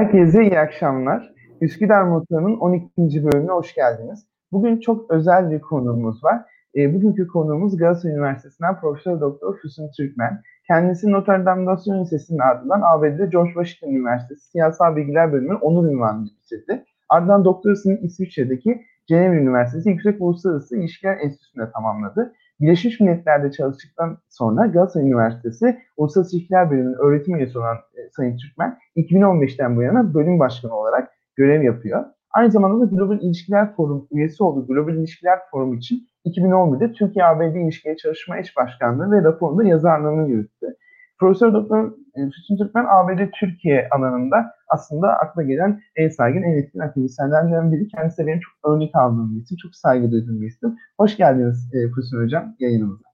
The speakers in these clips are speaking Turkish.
Herkese iyi akşamlar. Üsküdar Motoru'nun 12. bölümüne hoş geldiniz. Bugün çok özel bir konuğumuz var. E, bugünkü konuğumuz Galatasaray Üniversitesi'nden Profesör Doktor Füsun Türkmen. Kendisi Notre Dame National Lisesi'nin ardından ABD'de George Washington Üniversitesi Siyasal Bilgiler Bölümü onur ünvanını bitirdi. Ardından doktorasını İsviçre'deki Cenevre Üniversitesi Yüksek Uluslararası İlişkiler Enstitüsü'nde tamamladı. Birleşmiş Milletler'de çalıştıktan sonra Galatasaray Üniversitesi Uluslararası İlişkiler Bölümünün öğretim üyesi olan e, Sayın Türkmen 2015'ten bu yana bölüm başkanı olarak görev yapıyor. Aynı zamanda da Global İlişkiler Forum üyesi olduğu Global İlişkiler Forum için 2011'de Türkiye-ABD İlişkileri Çalışma Eş Başkanlığı ve raporunda yazarlığını yürüttü. Profesör Doktor e, Füsun Türkmen ABD Türkiye alanında aslında akla gelen en saygın, en etkin akademisyenlerden biri. Kendisi benim çok örnek aldığım bir isim, çok saygı duyduğum bir isim. Hoş geldiniz e, Füsun Hocam yayınımıza.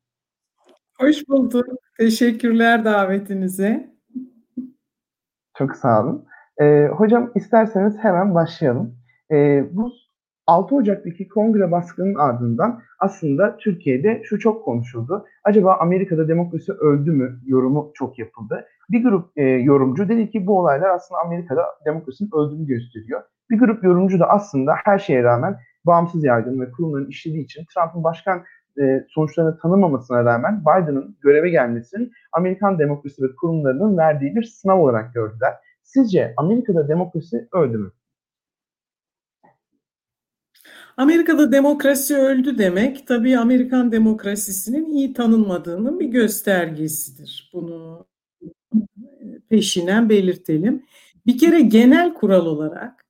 Hoş bulduk. Teşekkürler davetinize. Çok sağ olun. E, hocam isterseniz hemen başlayalım. E, bu 6 Ocak'taki kongre baskının ardından aslında Türkiye'de şu çok konuşuldu. Acaba Amerika'da demokrasi öldü mü yorumu çok yapıldı. Bir grup e, yorumcu dedi ki bu olaylar aslında Amerika'da demokrasinin öldüğünü gösteriyor. Bir grup yorumcu da aslında her şeye rağmen bağımsız yargının ve kurumların işlediği için Trump'ın başkan e, sonuçlarını tanımamasına rağmen Biden'ın göreve gelmesinin Amerikan demokrasi ve kurumlarının verdiği bir sınav olarak gördüler. Sizce Amerika'da demokrasi öldü mü? Amerika'da demokrasi öldü demek tabii Amerikan demokrasisinin iyi tanınmadığının bir göstergesidir. Bunu peşinen belirtelim. Bir kere genel kural olarak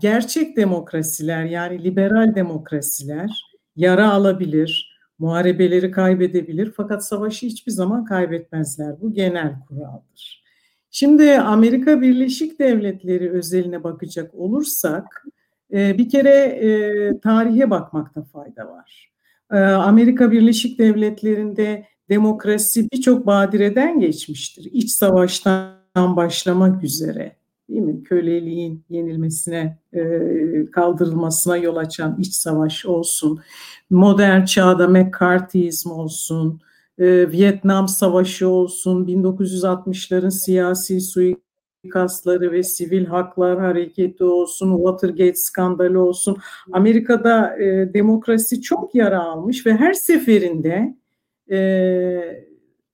gerçek demokrasiler yani liberal demokrasiler yara alabilir, muharebeleri kaybedebilir fakat savaşı hiçbir zaman kaybetmezler. Bu genel kuraldır. Şimdi Amerika Birleşik Devletleri özeline bakacak olursak ee, bir kere e, tarihe bakmakta fayda var. Ee, Amerika Birleşik Devletleri'nde demokrasi birçok badireden geçmiştir. İç savaştan başlamak üzere değil mi? Köleliğin yenilmesine, e, kaldırılmasına yol açan iç savaş olsun, modern çağda McCarthyizm olsun, e, Vietnam Savaşı olsun, 1960'ların siyasi suikastı suikastları ve sivil haklar hareketi olsun, Watergate skandalı olsun. Amerika'da e, demokrasi çok yara almış ve her seferinde e,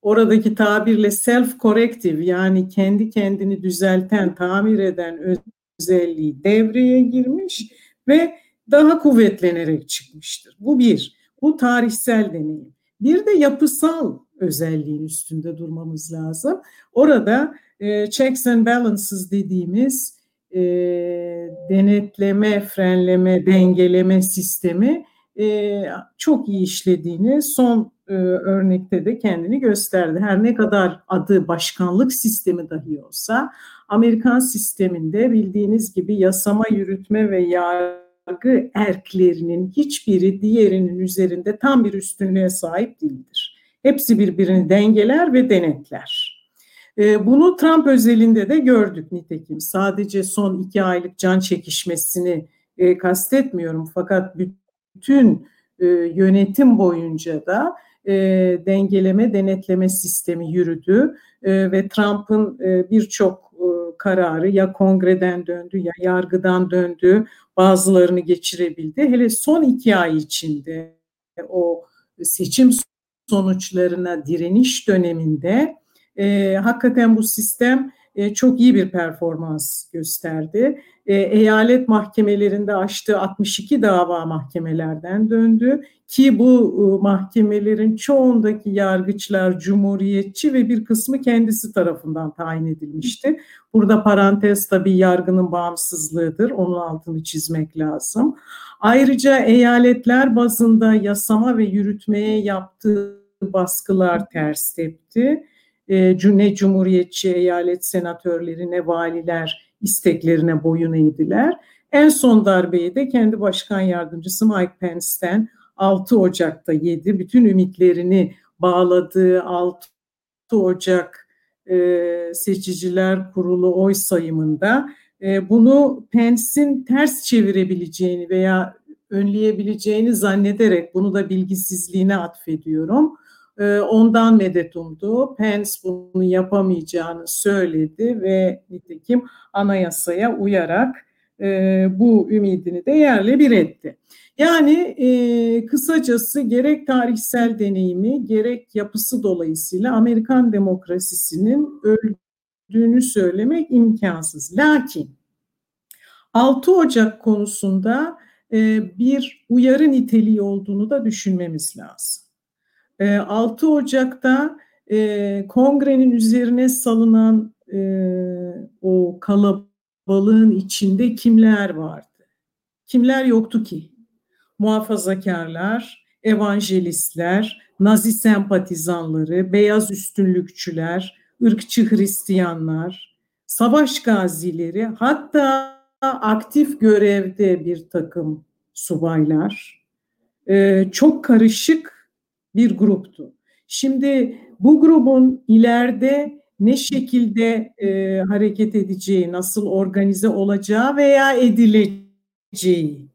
oradaki tabirle self-corrective yani kendi kendini düzelten, tamir eden özelliği devreye girmiş ve daha kuvvetlenerek çıkmıştır. Bu bir. Bu tarihsel deneyim. Bir de yapısal özelliğin üstünde durmamız lazım. Orada e, checks and balances dediğimiz e, denetleme, frenleme, dengeleme sistemi e, çok iyi işlediğini son e, örnekte de kendini gösterdi. Her ne kadar adı başkanlık sistemi dahi olsa Amerikan sisteminde bildiğiniz gibi yasama, yürütme ve yargı erklerinin hiçbiri diğerinin üzerinde tam bir üstünlüğe sahip değildir. Hepsi birbirini dengeler ve denetler. Ee, bunu Trump özelinde de gördük nitekim. Sadece son iki aylık can çekişmesini e, kastetmiyorum fakat bütün e, yönetim boyunca da e, dengeleme, denetleme sistemi yürüdü ve Trump'ın birçok kararı ya kongreden döndü ya yargıdan döndü, bazılarını geçirebildi. Hele son iki ay içinde o seçim sonuçlarına direniş döneminde e, hakikaten bu sistem e, çok iyi bir performans gösterdi. E, eyalet mahkemelerinde açtığı 62 dava mahkemelerden döndü ki bu e, mahkemelerin çoğundaki yargıçlar cumhuriyetçi ve bir kısmı kendisi tarafından tayin edilmişti. Burada parantez tabii yargının bağımsızlığıdır. Onun altını çizmek lazım. Ayrıca eyaletler bazında yasama ve yürütmeye yaptığı baskılar ters tepti ne cumhuriyetçi eyalet senatörleri ne valiler isteklerine boyun eğdiler. En son darbeyi de kendi başkan yardımcısı Mike Pence'ten 6 Ocak'ta yedi. Bütün ümitlerini bağladığı 6 Ocak e, seçiciler kurulu oy sayımında e, bunu Pence'in ters çevirebileceğini veya önleyebileceğini zannederek bunu da bilgisizliğine atfediyorum e, ondan medet umdu. Pence bunu yapamayacağını söyledi ve nitekim anayasaya uyarak e, bu ümidini de yerle bir etti. Yani e, kısacası gerek tarihsel deneyimi gerek yapısı dolayısıyla Amerikan demokrasisinin öldüğünü söylemek imkansız. Lakin 6 Ocak konusunda e, bir uyarı niteliği olduğunu da düşünmemiz lazım. E, 6 Ocak'ta e, kongrenin üzerine salınan e, o kalabalığın içinde kimler vardı? Kimler yoktu ki? Muhafazakarlar, evangelistler, Nazi sempatizanları, beyaz üstünlükçüler, ırkçı Hristiyanlar, savaş gazileri, hatta aktif görevde bir takım subaylar, e, çok karışık bir gruptu. Şimdi bu grubun ileride ne şekilde e, hareket edeceği, nasıl organize olacağı veya edileceği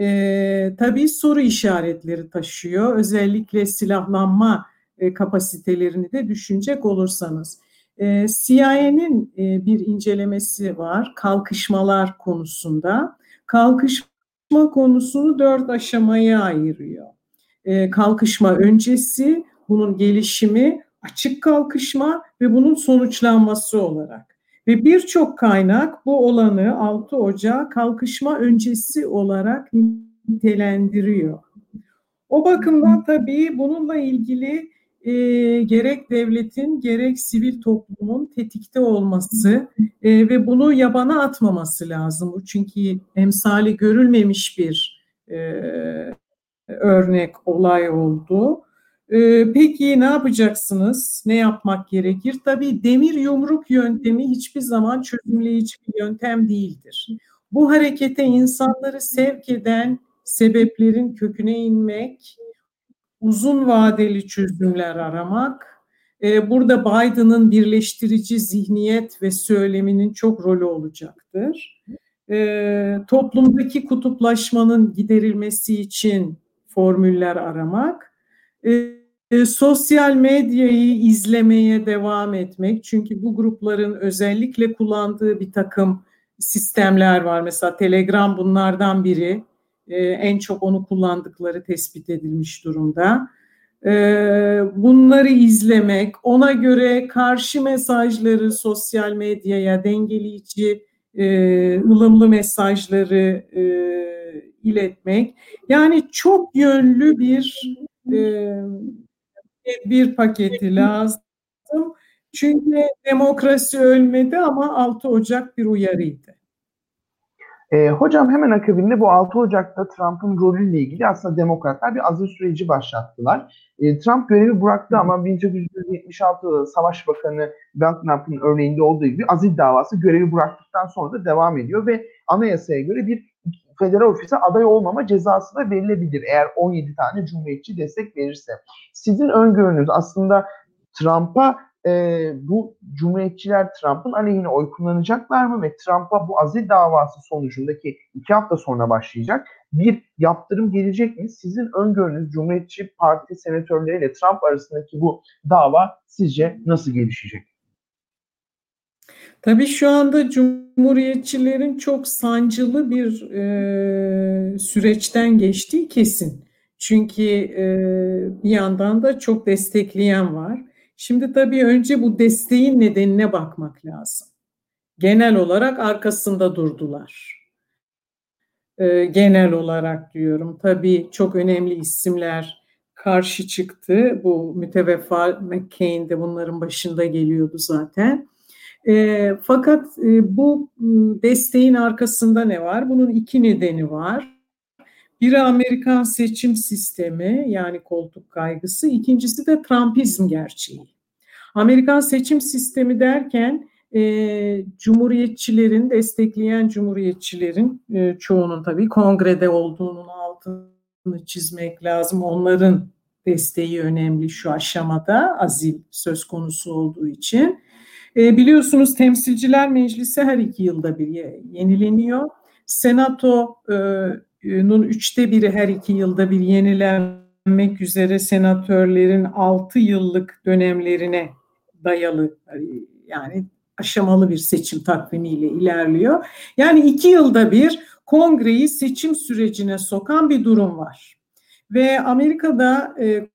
e, tabii soru işaretleri taşıyor. Özellikle silahlanma e, kapasitelerini de düşünecek olursanız. E, CIA'nin e, bir incelemesi var kalkışmalar konusunda. Kalkışma konusunu dört aşamaya ayırıyor. E, kalkışma öncesi, bunun gelişimi, açık kalkışma ve bunun sonuçlanması olarak. Ve birçok kaynak bu olanı 6 Ocak kalkışma öncesi olarak nitelendiriyor. O bakımdan tabii bununla ilgili e, gerek devletin gerek sivil toplumun tetikte olması e, ve bunu yabana atmaması lazım. Çünkü emsali görülmemiş bir e, örnek olay oldu. E, peki ne yapacaksınız? Ne yapmak gerekir? Tabii demir yumruk yöntemi hiçbir zaman çözümleyici bir yöntem değildir. Bu harekete insanları sevk eden sebeplerin köküne inmek, uzun vadeli çözümler aramak. Ee, burada Biden'ın birleştirici zihniyet ve söyleminin çok rolü olacaktır. Toplumdaki kutuplaşmanın giderilmesi için formüller aramak. Ee, sosyal medyayı izlemeye devam etmek. Çünkü bu grupların özellikle kullandığı bir takım sistemler var. Mesela Telegram bunlardan biri e, en çok onu kullandıkları tespit edilmiş durumda. E, bunları izlemek, ona göre karşı mesajları sosyal medyaya dengeleyici, e, ılımlı mesajları e, iletmek. Yani çok yönlü bir e, bir paketi lazım. Çünkü demokrasi ölmedi ama 6 Ocak bir uyarıydı. E, hocam hemen akabinde bu 6 Ocak'ta Trump'ın rolüyle ilgili aslında demokratlar bir azil süreci başlattılar. E, Trump görevi bıraktı ama 1976 Savaş Bakanı Ben Trump'ın örneğinde olduğu gibi azil davası görevi bıraktıktan sonra da devam ediyor ve anayasaya göre bir federal ofise aday olmama cezası da verilebilir eğer 17 tane cumhuriyetçi destek verirse. Sizin öngörünüz aslında Trump'a e, bu cumhuriyetçiler Trump'ın aleyhine oy kullanacaklar mı ve Trump'a bu azil davası sonucundaki iki hafta sonra başlayacak bir yaptırım gelecek mi? Sizin öngörünüz Cumhuriyetçi Parti senatörleriyle Trump arasındaki bu dava sizce nasıl gelişecek? Tabii şu anda Cumhuriyetçilerin çok sancılı bir e, süreçten geçtiği kesin. Çünkü e, bir yandan da çok destekleyen var. Şimdi tabii önce bu desteğin nedenine bakmak lazım. Genel olarak arkasında durdular. Ee, genel olarak diyorum. Tabii çok önemli isimler karşı çıktı. Bu müteveffa McCain de bunların başında geliyordu zaten. E, fakat e, bu ıı, desteğin arkasında ne var? Bunun iki nedeni var. Biri Amerikan seçim sistemi yani koltuk kaygısı, ikincisi de Trumpizm gerçeği. Amerikan seçim sistemi derken e, cumhuriyetçilerin, destekleyen cumhuriyetçilerin e, çoğunun tabii kongrede olduğunun altını çizmek lazım. Onların desteği önemli şu aşamada azil söz konusu olduğu için. E, biliyorsunuz Temsilciler Meclisi her iki yılda bir yenileniyor. Senato'nun üçte biri her iki yılda bir belirlenmek üzere senatörlerin 6 yıllık dönemlerine dayalı yani aşamalı bir seçim takvimiyle ilerliyor. Yani iki yılda bir kongreyi seçim sürecine sokan bir durum var. Ve Amerika'da e,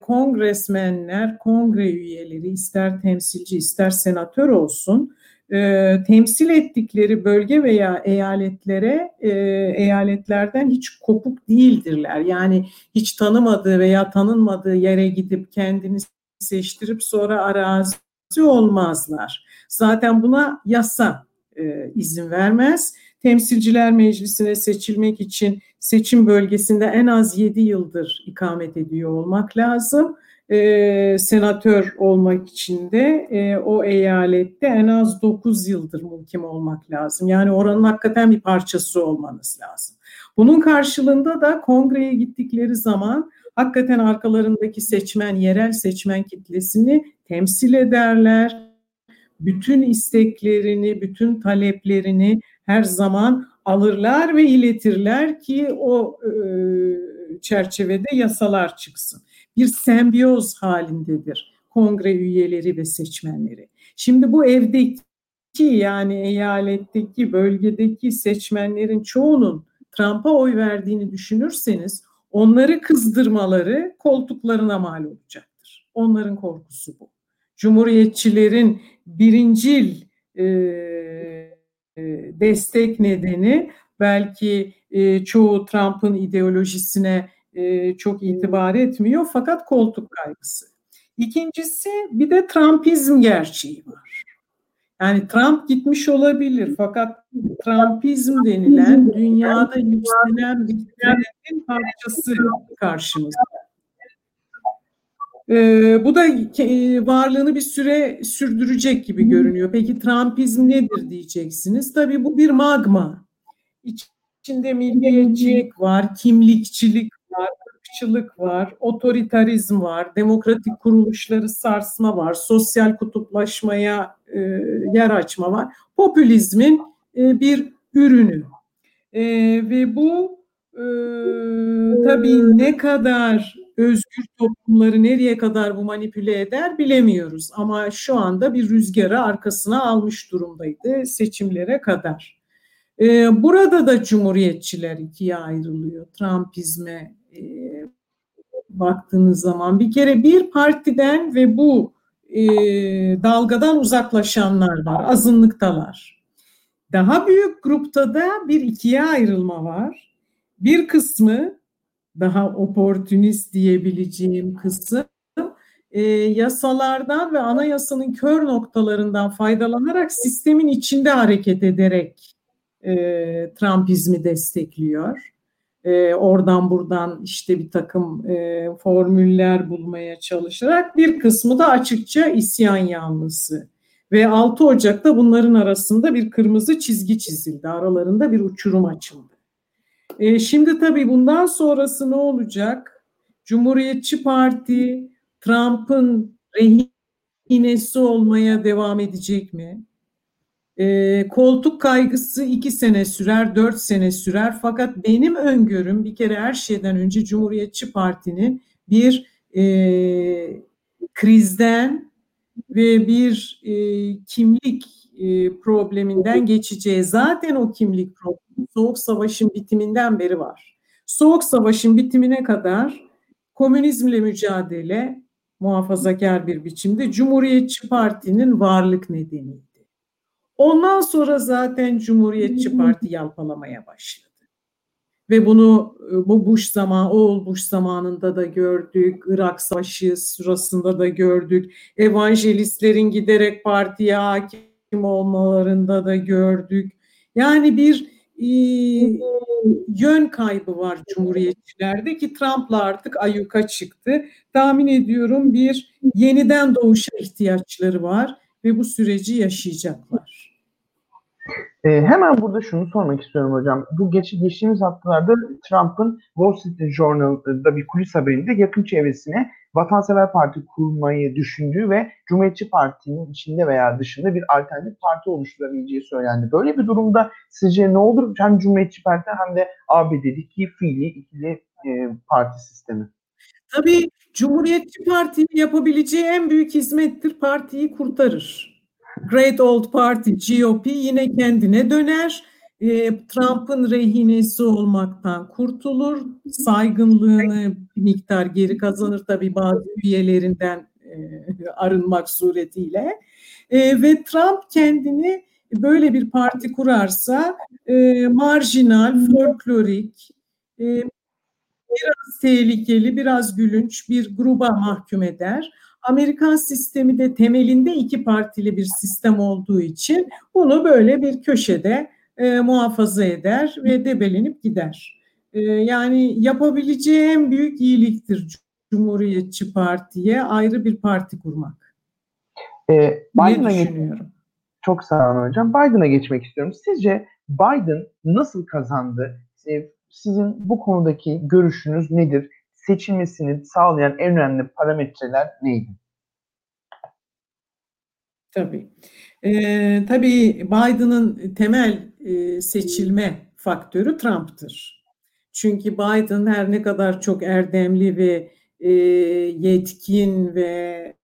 kongresmenler, kongre üyeleri ister temsilci ister senatör olsun e, temsil ettikleri bölge veya eyaletlere e, eyaletlerden hiç kopuk değildirler. Yani hiç tanımadığı veya tanınmadığı yere gidip kendini seçtirip sonra arazi olmazlar. Zaten buna yasa e, izin vermez. Temsilciler Meclisi'ne seçilmek için seçim bölgesinde en az 7 yıldır ikamet ediyor olmak lazım. E, senatör olmak için de e, o eyalette en az 9 yıldır muhkim olmak lazım. Yani oranın hakikaten bir parçası olmanız lazım. Bunun karşılığında da kongreye gittikleri zaman hakikaten arkalarındaki seçmen, yerel seçmen kitlesini temsil ederler. Bütün isteklerini, bütün taleplerini her zaman alırlar ve iletirler ki o e, çerçevede yasalar çıksın. Bir sembiyoz halindedir kongre üyeleri ve seçmenleri. Şimdi bu evdeki yani eyaletteki, bölgedeki seçmenlerin çoğunun Trump'a oy verdiğini düşünürseniz onları kızdırmaları koltuklarına mal olacaktır. Onların korkusu bu. Cumhuriyetçilerin birincil e, destek nedeni belki e, çoğu Trump'ın ideolojisine e, çok itibar etmiyor fakat koltuk kaygısı. İkincisi bir de Trumpizm gerçeği var. Yani Trump gitmiş olabilir fakat Trumpizm denilen dünyada yükselen bir parçası karşımızda. Ee, bu da varlığını bir süre sürdürecek gibi görünüyor. Peki Trumpizm nedir diyeceksiniz. Tabii bu bir magma. İçinde milliyetçilik var, kimlikçilik var, ırkçılık var, otoritarizm var, demokratik kuruluşları sarsma var, sosyal kutuplaşmaya e, yer açma var. Popülizmin e, bir ürünü. E, ve bu e, tabii ne kadar özgür toplumları nereye kadar bu manipüle eder bilemiyoruz. Ama şu anda bir rüzgarı arkasına almış durumdaydı seçimlere kadar. Ee, burada da cumhuriyetçiler ikiye ayrılıyor. Trumpizme e, baktığınız zaman bir kere bir partiden ve bu e, dalgadan uzaklaşanlar var, azınlıktalar. Daha büyük grupta da bir ikiye ayrılma var. Bir kısmı daha oportunist diyebileceğim kısım e, yasalardan ve anayasanın kör noktalarından faydalanarak sistemin içinde hareket ederek e, Trumpizmi destekliyor. E, oradan buradan işte bir takım e, formüller bulmaya çalışarak bir kısmı da açıkça isyan yanlısı. Ve 6 Ocak'ta bunların arasında bir kırmızı çizgi çizildi. Aralarında bir uçurum açıldı. E, şimdi tabii bundan sonrası ne olacak? Cumhuriyetçi Parti Trump'ın rehinesi olmaya devam edecek mi? E, koltuk kaygısı iki sene sürer, dört sene sürer. Fakat benim öngörüm bir kere her şeyden önce Cumhuriyetçi Parti'nin bir e, krizden ve bir e, kimlik e, probleminden geçeceği. Zaten o kimlik problemi Soğuk Savaş'ın bitiminden beri var. Soğuk Savaş'ın bitimine kadar komünizmle mücadele muhafazakar bir biçimde Cumhuriyetçi Parti'nin varlık nedeniydi. Ondan sonra zaten Cumhuriyetçi Parti yalpalamaya başladı. Ve bunu bu Bush zaman, oğul Bush zamanında da gördük. Irak Savaşı sırasında da gördük. Evangelistlerin giderek partiye hakim olmalarında da gördük. Yani bir e, yön kaybı var Cumhuriyetçilerde ki Trump'la artık ayyuka çıktı. Tahmin ediyorum bir yeniden doğuşa ihtiyaçları var ve bu süreci yaşayacaklar. E, hemen burada şunu sormak istiyorum hocam. Bu geç, geçtiğimiz haftalarda Trump'ın Wall Street Journal'da bir kulis haberinde yakın çevresine Vatansever Parti kurmayı düşündüğü ve Cumhuriyetçi Parti'nin içinde veya dışında bir alternatif parti oluşturabileceği söylendi. Böyle bir durumda sizce ne olur hem Cumhuriyetçi Parti hem de ABD'deki fiili ikili e, parti sistemi? Tabii Cumhuriyetçi Parti'nin yapabileceği en büyük hizmettir, partiyi kurtarır. Great Old Party, GOP yine kendine döner. E, Trump'ın rehinesi olmaktan kurtulur. Saygınlığını bir miktar geri kazanır tabii bazı üyelerinden e, arınmak suretiyle. E, ve Trump kendini böyle bir parti kurarsa e, marjinal, folklorik, e, biraz tehlikeli, biraz gülünç bir gruba mahkum eder. Amerikan sistemi de temelinde iki partili bir sistem olduğu için bunu böyle bir köşede e, muhafaza eder ve debelenip gider. E, yani yapabileceği en büyük iyiliktir Cumhuriyetçi Parti'ye ayrı bir parti kurmak. E, Biden'a düşünüyorum. Çok sağ olun hocam. Biden'a geçmek istiyorum. Sizce Biden nasıl kazandı? E, sizin bu konudaki görüşünüz nedir? Seçilmesini sağlayan en önemli parametreler neydi? Tabii. Ee, tabii Biden'ın temel e, seçilme faktörü Trump'tır. Çünkü Biden her ne kadar çok erdemli ve e, yetkin ve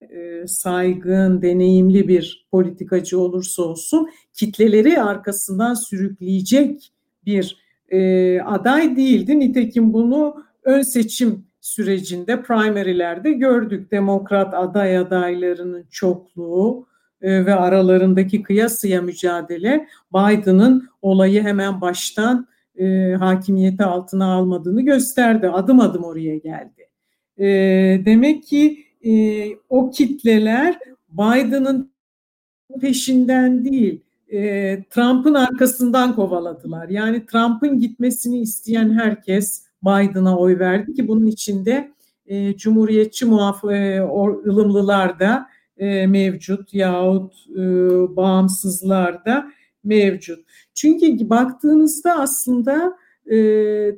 e, saygın, deneyimli bir politikacı olursa olsun kitleleri arkasından sürükleyecek bir e, aday değildi. Nitekim bunu ön seçim sürecinde primary'lerde gördük. Demokrat aday adaylarının çokluğu ve aralarındaki kıyasıya mücadele Biden'ın olayı hemen baştan e, hakimiyeti altına almadığını gösterdi. Adım adım oraya geldi. E, demek ki e, o kitleler Biden'ın peşinden değil, e, Trump'ın arkasından kovaladılar. Yani Trump'ın gitmesini isteyen herkes Biden'a oy verdi ki bunun içinde e, Cumhuriyetçi muhaf e, ılımlılar da e, mevcut yahut e, bağımsızlar da mevcut. Çünkü baktığınızda aslında e,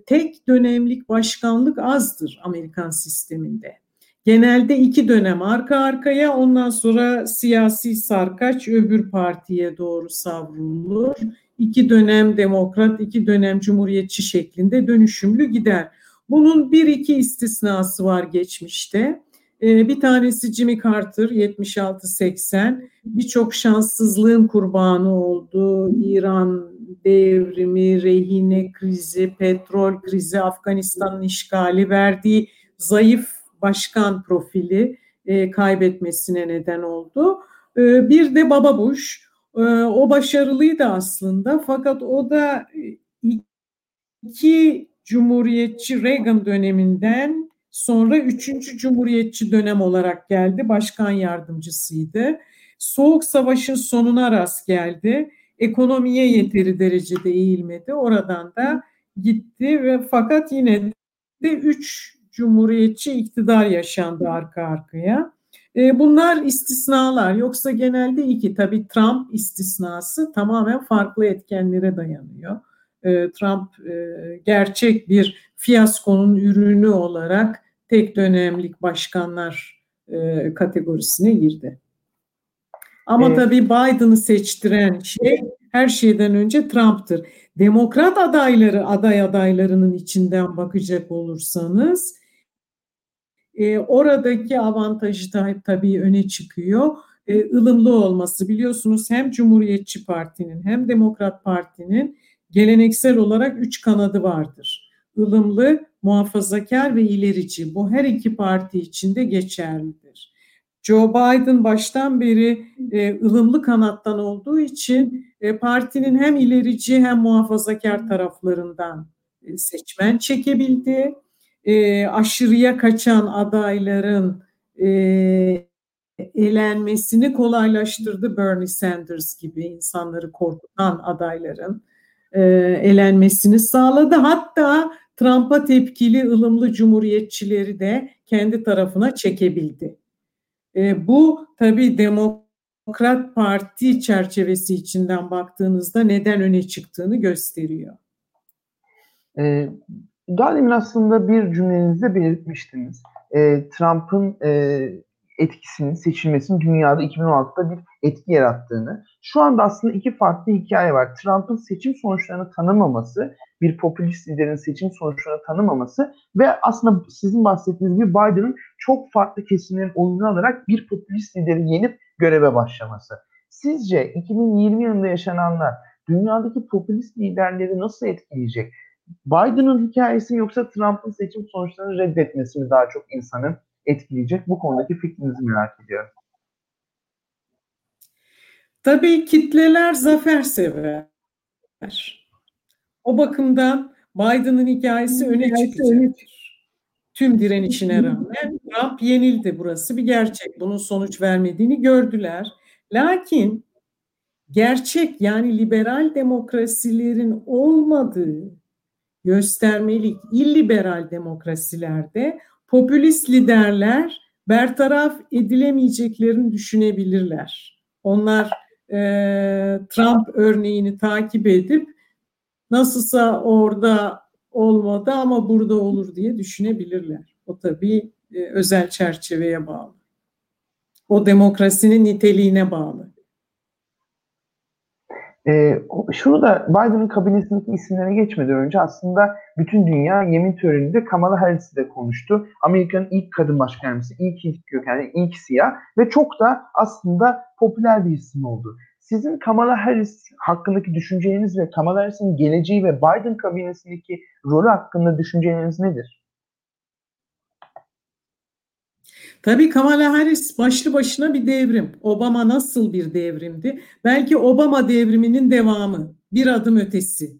tek dönemlik başkanlık azdır Amerikan sisteminde. Genelde iki dönem arka arkaya ondan sonra siyasi sarkaç öbür partiye doğru savrulur. İki dönem demokrat, iki dönem cumhuriyetçi şeklinde dönüşümlü gider. Bunun bir iki istisnası var geçmişte. Ee, bir tanesi Jimmy Carter 76-80 birçok şanssızlığın kurbanı oldu. İran devrimi, rehine krizi, petrol krizi, Afganistan'ın işgali verdiği zayıf başkan profili e, kaybetmesine neden oldu. E, bir de Baba Bush. E, o başarılıydı aslında fakat o da iki Cumhuriyetçi Reagan döneminden sonra üçüncü Cumhuriyetçi dönem olarak geldi. Başkan yardımcısıydı. Soğuk Savaş'ın sonuna rast geldi. Ekonomiye yeteri derecede eğilmedi. Oradan da gitti ve fakat yine de üç cumhuriyetçi iktidar yaşandı arka arkaya. E, bunlar istisnalar yoksa genelde iki tabii Trump istisnası tamamen farklı etkenlere dayanıyor. E, Trump e, gerçek bir fiyaskonun ürünü olarak tek dönemlik başkanlar e, kategorisine girdi. Ama evet. tabii Biden'ı seçtiren şey her şeyden önce Trump'tır. Demokrat adayları, aday adaylarının içinden bakacak olursanız e, oradaki avantajı da tabii öne çıkıyor. E, ılımlı olması biliyorsunuz hem Cumhuriyetçi Parti'nin hem Demokrat Parti'nin geleneksel olarak üç kanadı vardır. Ilımlı, muhafazakar ve ilerici. Bu her iki parti için de geçerlidir. Joe Biden baştan beri e, ılımlı kanattan olduğu için e, partinin hem ilerici hem muhafazakar taraflarından e, seçmen çekebildi e, aşırıya kaçan adayların e, elenmesini kolaylaştırdı Bernie Sanders gibi insanları korkutan adayların e, elenmesini sağladı. Hatta Trump'a tepkili ılımlı cumhuriyetçileri de kendi tarafına çekebildi. E, bu tabii Demokrat Parti çerçevesi içinden baktığınızda neden öne çıktığını gösteriyor. E, daha demin aslında bir cümlenizde belirtmiştiniz. E, Trump'ın e, etkisinin seçilmesinin dünyada 2016'da bir etki yarattığını, şu anda aslında iki farklı hikaye var. Trump'ın seçim sonuçlarını tanımaması, bir popülist liderin seçim sonuçlarını tanımaması ve aslında sizin bahsettiğiniz gibi Biden'ın çok farklı kesimlerin oyunu alarak bir popülist lideri yenip göreve başlaması. Sizce 2020 yılında yaşananlar dünyadaki popülist liderleri nasıl etkileyecek? Biden'ın hikayesi yoksa Trump'ın seçim sonuçlarını reddetmesi mi daha çok insanı etkileyecek? Bu konudaki fikrinizi merak ediyorum. Tabii kitleler zafer sever. O bakımdan Biden'ın hikayesi öne çıkacaktır. Tüm direnişine rağmen Trump yenildi. Burası bir gerçek. Bunun sonuç vermediğini gördüler. Lakin gerçek yani liberal demokrasilerin olmadığı göstermelik illiberal demokrasilerde popülist liderler bertaraf edilemeyeceklerini düşünebilirler. Onlar e, Trump örneğini takip edip nasılsa orada olmadı ama burada olur diye düşünebilirler. O tabii e, özel çerçeveye bağlı. O demokrasinin niteliğine bağlı. E, şunu da Biden'ın kabinesindeki isimlere geçmeden önce aslında bütün dünya yemin töreninde Kamala Harris'i de konuştu. Amerika'nın ilk kadın başkanımızı, ilk ilk kökenli, ilk siyah ve çok da aslında popüler bir isim oldu. Sizin Kamala Harris hakkındaki düşünceleriniz ve Kamala Harris'in geleceği ve Biden kabinesindeki rolü hakkında düşünceleriniz nedir? Tabii Kamala Harris başlı başına bir devrim. Obama nasıl bir devrimdi? Belki Obama devriminin devamı, bir adım ötesi.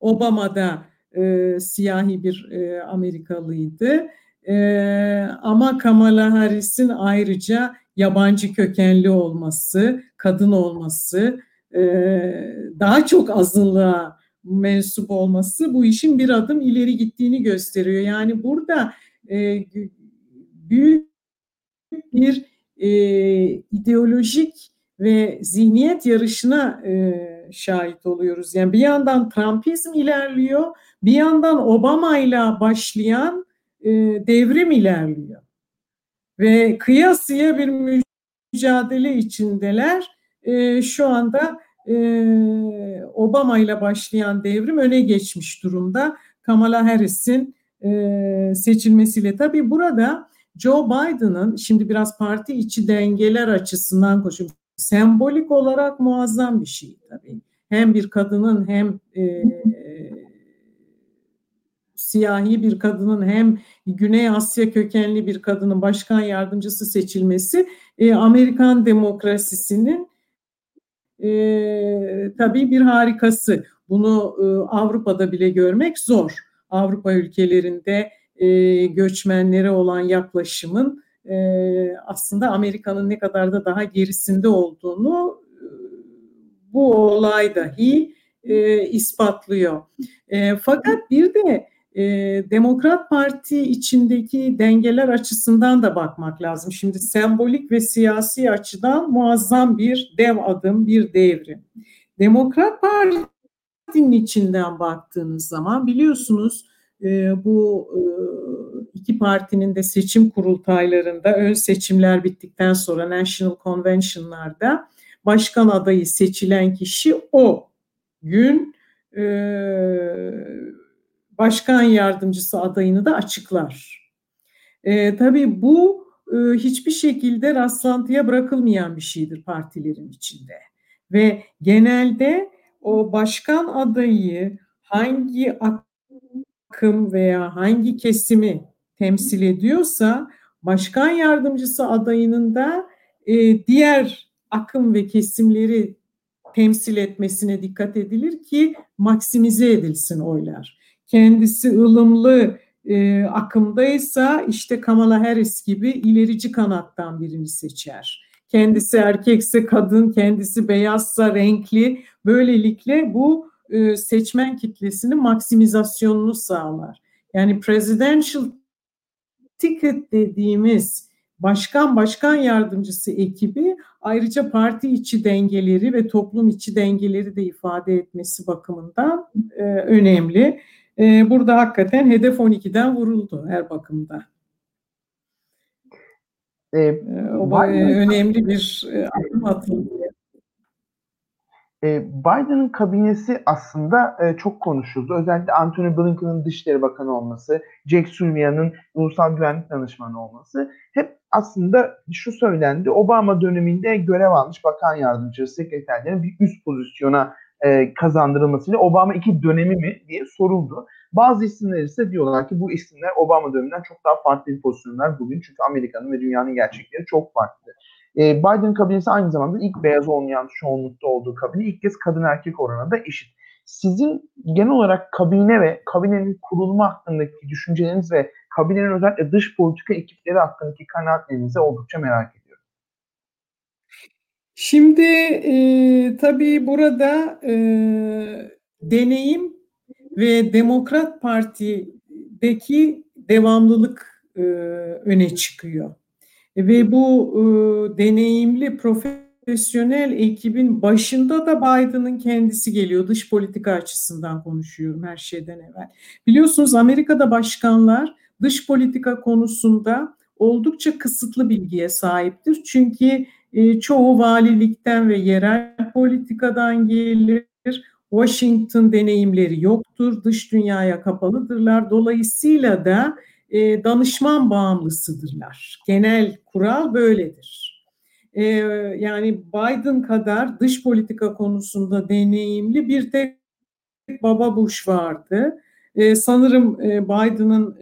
Obama da e, siyahi bir e, Amerikalıydı. E, ama Kamala Harris'in ayrıca yabancı kökenli olması, kadın olması, e, daha çok azınlığa mensup olması bu işin bir adım ileri gittiğini gösteriyor. Yani burada e, büyük bir e, ideolojik ve zihniyet yarışına şahit oluyoruz. Yani bir yandan Trumpizm ilerliyor, bir yandan Obama ile başlayan devrim ilerliyor. Ve kıyasıya bir mücadele içindeler. E, şu anda e, Obama ile başlayan devrim öne geçmiş durumda. Kamala Harris'in e, seçilmesiyle. Tabii burada Joe Biden'ın şimdi biraz parti içi dengeler açısından koşuyor. Sembolik olarak muazzam bir şey tabii. Hem bir kadının hem e, siyahi bir kadının hem Güney Asya kökenli bir kadının başkan yardımcısı seçilmesi e, Amerikan demokrasisinin e, tabii bir harikası. Bunu e, Avrupa'da bile görmek zor. Avrupa ülkelerinde e, göçmenlere olan yaklaşımın e, aslında Amerika'nın ne kadar da daha gerisinde olduğunu e, bu olay dahi e, ispatlıyor. E, fakat bir de e, Demokrat Parti içindeki dengeler açısından da bakmak lazım. Şimdi sembolik ve siyasi açıdan muazzam bir dev adım, bir devrim. Demokrat Parti'nin içinden baktığınız zaman biliyorsunuz e, bu e, iki partinin de seçim kurultaylarında ön seçimler bittikten sonra National Convention'larda başkan adayı seçilen kişi o gün e, başkan yardımcısı adayını da açıklar. E, tabii bu e, hiçbir şekilde rastlantıya bırakılmayan bir şeydir partilerin içinde. Ve genelde o başkan adayı hangi akım veya hangi kesimi temsil ediyorsa başkan yardımcısı adayının da e, diğer akım ve kesimleri temsil etmesine dikkat edilir ki maksimize edilsin oylar. Kendisi ılımlı e, akımdaysa işte Kamala Harris gibi ilerici kanattan birini seçer. Kendisi erkekse kadın, kendisi beyazsa renkli. Böylelikle bu e, seçmen kitlesinin maksimizasyonunu sağlar. Yani presidential ticket dediğimiz başkan başkan yardımcısı ekibi ayrıca parti içi dengeleri ve toplum içi dengeleri de ifade etmesi bakımından e, önemli. E, burada hakikaten hedef 12'den vuruldu her bakımda. E, Biden, önemli bir adım atıldı. Biden'ın kabinesi aslında çok konuşuldu. Özellikle Antony Blinken'ın Dışişleri Bakanı olması, Jack Sullivan'ın Ulusal Güvenlik Danışmanı olması hep aslında şu söylendi. Obama döneminde görev almış bakan yardımcısı, sekreterlerin bir üst pozisyona kazandırılmasıyla Obama iki dönemi mi diye soruldu. Bazı isimler ise diyorlar ki bu isimler Obama döneminden çok daha farklı bir pozisyonlar bugün. Çünkü Amerika'nın ve dünyanın gerçekleri çok farklı. E, Biden kabinesi aynı zamanda ilk beyaz olmayan çoğunlukta olduğu kabine ilk kez kadın erkek oranında eşit. Sizin genel olarak kabine ve kabinenin kurulma hakkındaki düşünceleriniz ve kabinenin özellikle dış politika ekipleri hakkındaki kanaatlerinizi oldukça merak ediyorum. Şimdi e, tabii burada e, deneyim ve Demokrat Parti'deki devamlılık e, öne çıkıyor. Ve bu e, deneyimli profesyonel ekibin başında da Biden'ın kendisi geliyor. Dış politika açısından konuşuyorum her şeyden evvel. Biliyorsunuz Amerika'da başkanlar dış politika konusunda oldukça kısıtlı bilgiye sahiptir. Çünkü e, çoğu valilikten ve yerel politikadan gelir. Washington deneyimleri yoktur, dış dünyaya kapalıdırlar. Dolayısıyla da e, danışman bağımlısıdırlar. Genel kural böyledir. E, yani Biden kadar dış politika konusunda deneyimli bir tek Baba Bush vardı. Sanırım e, Biden'ın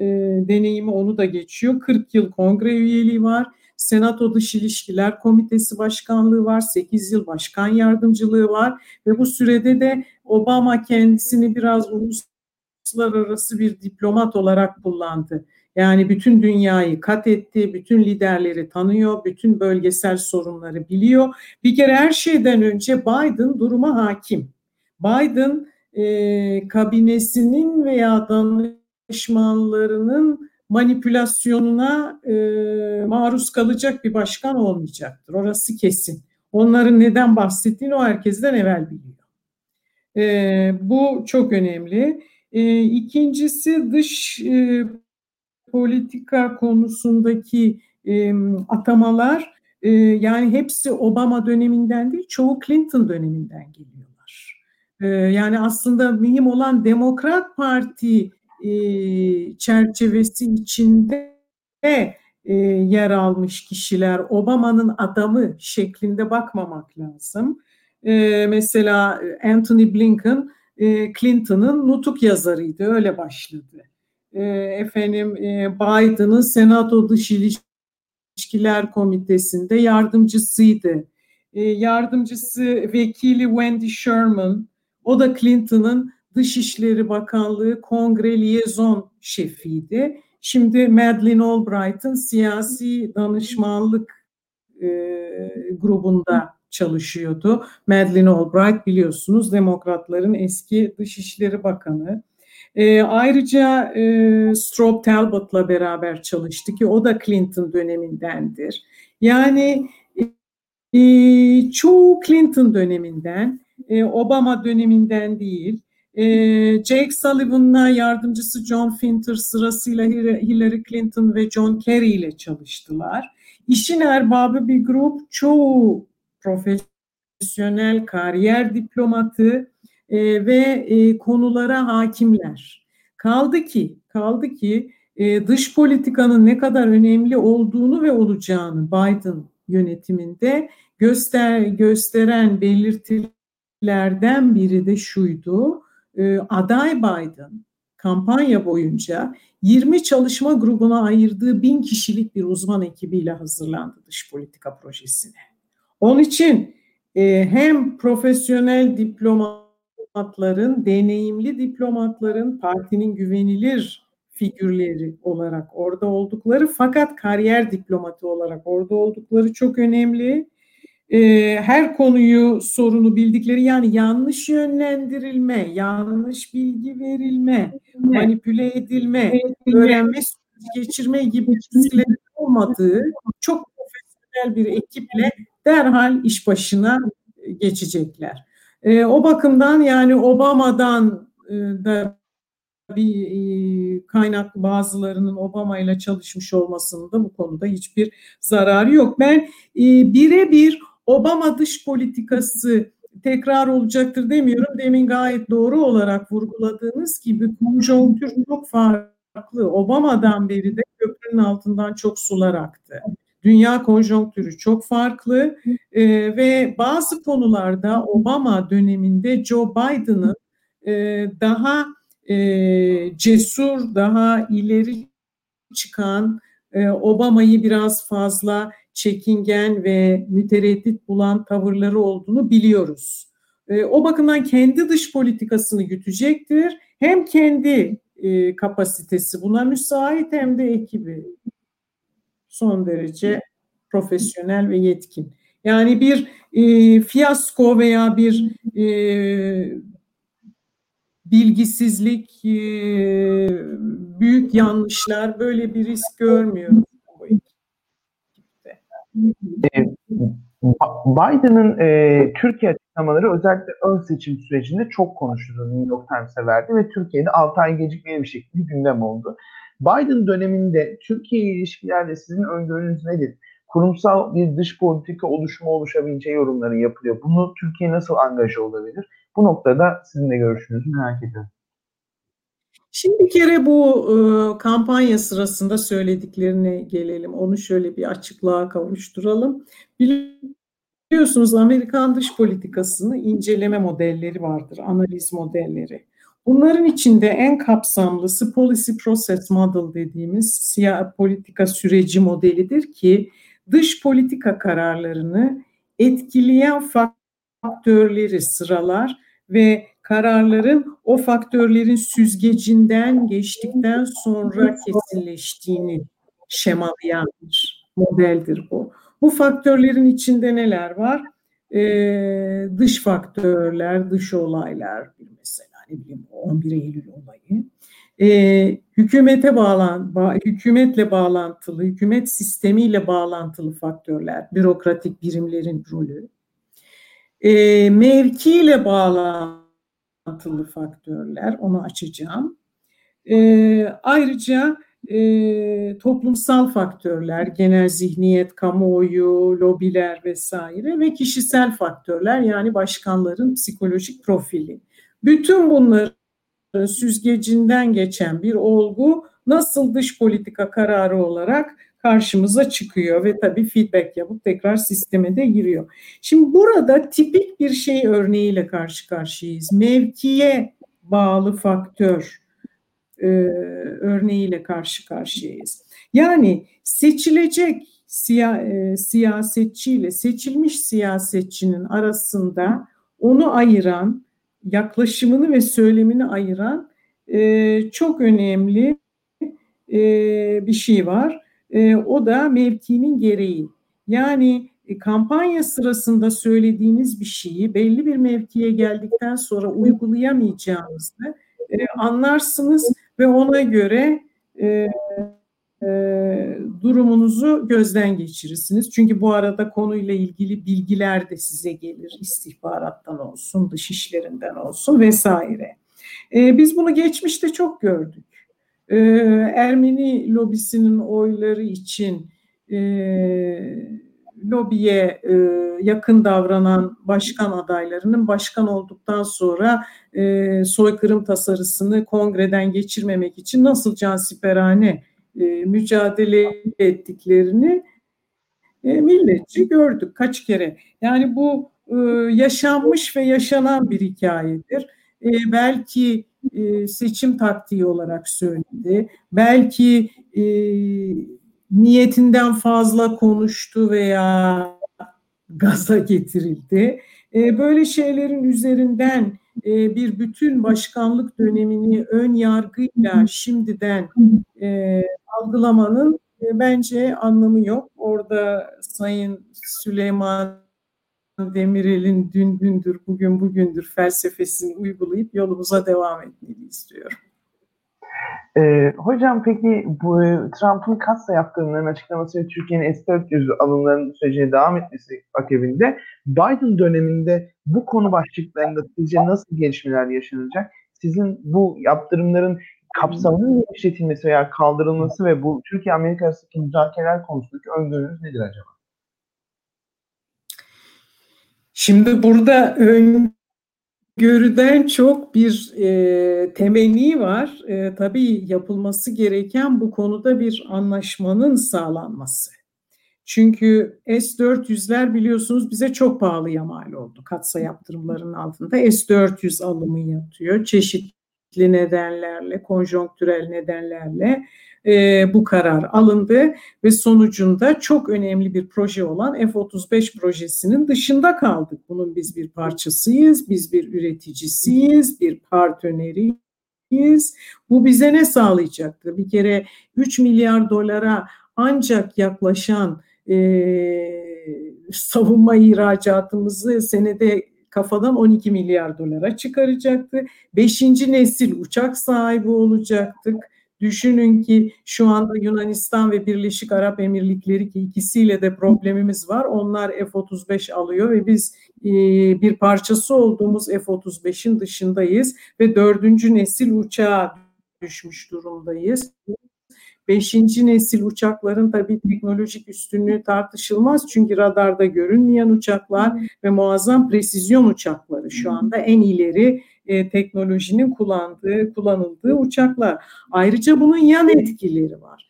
deneyimi onu da geçiyor. 40 yıl kongre üyeliği var. Senato Dış İlişkiler Komitesi Başkanlığı var, 8 yıl başkan yardımcılığı var ve bu sürede de Obama kendisini biraz uluslararası bir diplomat olarak kullandı. Yani bütün dünyayı kat etti, bütün liderleri tanıyor, bütün bölgesel sorunları biliyor. Bir kere her şeyden önce Biden duruma hakim. Biden e, kabinesinin veya danışmanlarının manipülasyonuna e, maruz kalacak bir başkan olmayacaktır. Orası kesin. Onların neden bahsettiğini o herkesten evvel biliyor. E, bu çok önemli. E, ikincisi dış e, politika konusundaki e, atamalar e, yani hepsi Obama döneminden değil, çoğu Clinton döneminden geliyorlar. E, yani aslında mühim olan Demokrat Parti çerçevesi içinde e, yer almış kişiler, Obama'nın adamı şeklinde bakmamak lazım. E, mesela Anthony Blinken e, Clinton'ın nutuk yazarıydı, öyle başladı. E, efendim e, Biden'ın Senato Dış İlişkiler Komitesi'nde yardımcısıydı. E, yardımcısı vekili Wendy Sherman, o da Clinton'ın Dışişleri Bakanlığı Kongre Liaison şefiydi. Şimdi Madeleine Albright'ın siyasi danışmanlık e, grubunda çalışıyordu. Madeleine Albright biliyorsunuz Demokratların eski Dışişleri Bakanı. E, ayrıca e, Strobe Talbot'la beraber çalıştı ki o da Clinton dönemindendir. Yani e, çoğu Clinton döneminden, e, Obama döneminden değil. E, Jake Sullivan'la yardımcısı John Finter sırasıyla Hillary Clinton ve John Kerry ile çalıştılar. İşin erbabı bir grup çoğu profesyonel kariyer diplomatı, e, ve e, konulara hakimler. Kaldı ki, kaldı ki e, dış politikanın ne kadar önemli olduğunu ve olacağını Biden yönetiminde göster gösteren belirtilerden biri de şuydu. E, aday Biden kampanya boyunca 20 çalışma grubuna ayırdığı bin kişilik bir uzman ekibiyle hazırlandı dış politika projesine. Onun için e, hem profesyonel diploma diplomatların, deneyimli diplomatların partinin güvenilir figürleri olarak orada oldukları fakat kariyer diplomatı olarak orada oldukları çok önemli. Ee, her konuyu sorunu bildikleri yani yanlış yönlendirilme, yanlış bilgi verilme, manipüle edilme, öğrenme geçirme gibi risklerin olmadığı çok profesyonel bir ekiple derhal iş başına geçecekler. E, o bakımdan yani Obama'dan e, da bir e, kaynak bazılarının Obama ile çalışmış olmasının da bu konuda hiçbir zararı yok. Ben e, birebir Obama dış politikası tekrar olacaktır demiyorum. Demin gayet doğru olarak vurguladığınız gibi konjonktür çok farklı. Obama'dan beri de köprünün altından çok sular aktı. Dünya konjonktürü çok farklı e, ve bazı konularda Obama döneminde Joe Biden'ın e, daha e, cesur, daha ileri çıkan, e, Obama'yı biraz fazla çekingen ve mütereddit bulan tavırları olduğunu biliyoruz. E, o bakımdan kendi dış politikasını gütecektir. Hem kendi e, kapasitesi buna müsait hem de ekibi son derece profesyonel ve yetkin. Yani bir e, fiyasko veya bir e, bilgisizlik, e, büyük yanlışlar böyle bir risk görmüyorum. E, Biden'ın e, Türkiye açıklamaları özellikle ön seçim sürecinde çok konuşuldu. New York Times'e verdi ve Türkiye'de 6 ay gecikmeli bir şekilde gündem oldu. Biden döneminde Türkiye ilişkilerde sizin öngörünüz nedir? Kurumsal bir dış politika oluşumu oluşabileceği yorumları yapılıyor. Bunu Türkiye nasıl angaja olabilir? Bu noktada sizin de görüşünüzü merak ediyorum. Şimdi bir kere bu e, kampanya sırasında söylediklerine gelelim. Onu şöyle bir açıklığa kavuşturalım. Biliyorsunuz Amerikan dış politikasını inceleme modelleri vardır, analiz modelleri. Bunların içinde en kapsamlısı Policy Process Model dediğimiz siyah politika süreci modelidir ki dış politika kararlarını etkileyen faktörleri sıralar ve kararların o faktörlerin süzgecinden geçtikten sonra kesinleştiğini şemalayan bir modeldir bu. Bu faktörlerin içinde neler var? Ee, dış faktörler, dış olaylar mesela ne bileyim 11 Eylül olayı. Ee, hükümete bağlan, ba, hükümetle bağlantılı, hükümet sistemiyle bağlantılı faktörler, bürokratik birimlerin rolü. Ee, mevkiyle bağlantılı faktörler, onu açacağım. Ee, ayrıca e, toplumsal faktörler, genel zihniyet, kamuoyu, lobiler vesaire ve kişisel faktörler yani başkanların psikolojik profili. Bütün bunların süzgecinden geçen bir olgu nasıl dış politika kararı olarak karşımıza çıkıyor ve tabii feedback yapıp tekrar sisteme de giriyor. Şimdi burada tipik bir şey örneğiyle karşı karşıyayız. Mevkiye bağlı faktör e, örneğiyle karşı karşıyayız. Yani seçilecek siya, e, siyasetçiyle seçilmiş siyasetçinin arasında onu ayıran, yaklaşımını ve söylemini ayıran e, çok önemli e, bir şey var. E, o da mevkinin gereği. Yani e, kampanya sırasında söylediğiniz bir şeyi belli bir mevkiye geldikten sonra uygulayamayacağınızı e, anlarsınız ve ona göre e, e, durumunuzu gözden geçirirsiniz. Çünkü bu arada konuyla ilgili bilgiler de size gelir. istihbarattan olsun, dış işlerinden olsun vesaire. E, biz bunu geçmişte çok gördük. E, Ermeni lobisinin oyları için e, lobiye e, yakın davranan başkan adaylarının başkan olduktan sonra e, soykırım tasarısını kongreden geçirmemek için nasıl cansiperane e, mücadele ettiklerini e, milletçi gördük kaç kere. Yani bu e, yaşanmış ve yaşanan bir hikayedir. E, belki e, seçim taktiği olarak söyledi. Belki e, niyetinden fazla konuştu veya gaza getirildi. E, böyle şeylerin üzerinden e, bir bütün başkanlık dönemini ön yargıyla şimdiden e, algılamanın bence anlamı yok. Orada Sayın Süleyman Demirel'in dün dündür, bugün bugündür felsefesini uygulayıp yolumuza devam etmeli istiyorum. Ee, hocam peki bu Trump'ın kasa yaptırımlarının açıklaması ve Türkiye'nin S-400 alımlarının sürecine devam etmesi akabinde Biden döneminde bu konu başlıklarında sizce nasıl gelişmeler yaşanacak? Sizin bu yaptırımların kapsamının genişletilmesi veya kaldırılması ve bu Türkiye-Amerika arasındaki müzakereler konusundaki öngörünüz nedir acaba? Şimdi burada öngörüden çok bir e, temenni var. E, tabii yapılması gereken bu konuda bir anlaşmanın sağlanması. Çünkü S-400'ler biliyorsunuz bize çok pahalıya mal oldu katsa yaptırımlarının altında. S-400 alımı yatıyor. Çeşitli nedenlerle, konjonktürel nedenlerle e, bu karar alındı ve sonucunda çok önemli bir proje olan F-35 projesinin dışında kaldık. Bunun biz bir parçasıyız, biz bir üreticisiyiz, bir partneriyiz. Bu bize ne sağlayacaktır? Bir kere 3 milyar dolara ancak yaklaşan e, savunma ihracatımızı senede kafadan 12 milyar dolara çıkaracaktı. Beşinci nesil uçak sahibi olacaktık. Düşünün ki şu anda Yunanistan ve Birleşik Arap Emirlikleri ki ikisiyle de problemimiz var. Onlar F-35 alıyor ve biz e, bir parçası olduğumuz F-35'in dışındayız ve dördüncü nesil uçağa düşmüş durumdayız. Beşinci nesil uçakların tabii teknolojik üstünlüğü tartışılmaz. Çünkü radarda görünmeyen uçaklar ve muazzam presizyon uçakları şu anda en ileri e, teknolojinin kullandığı, kullanıldığı uçaklar. Ayrıca bunun yan etkileri var.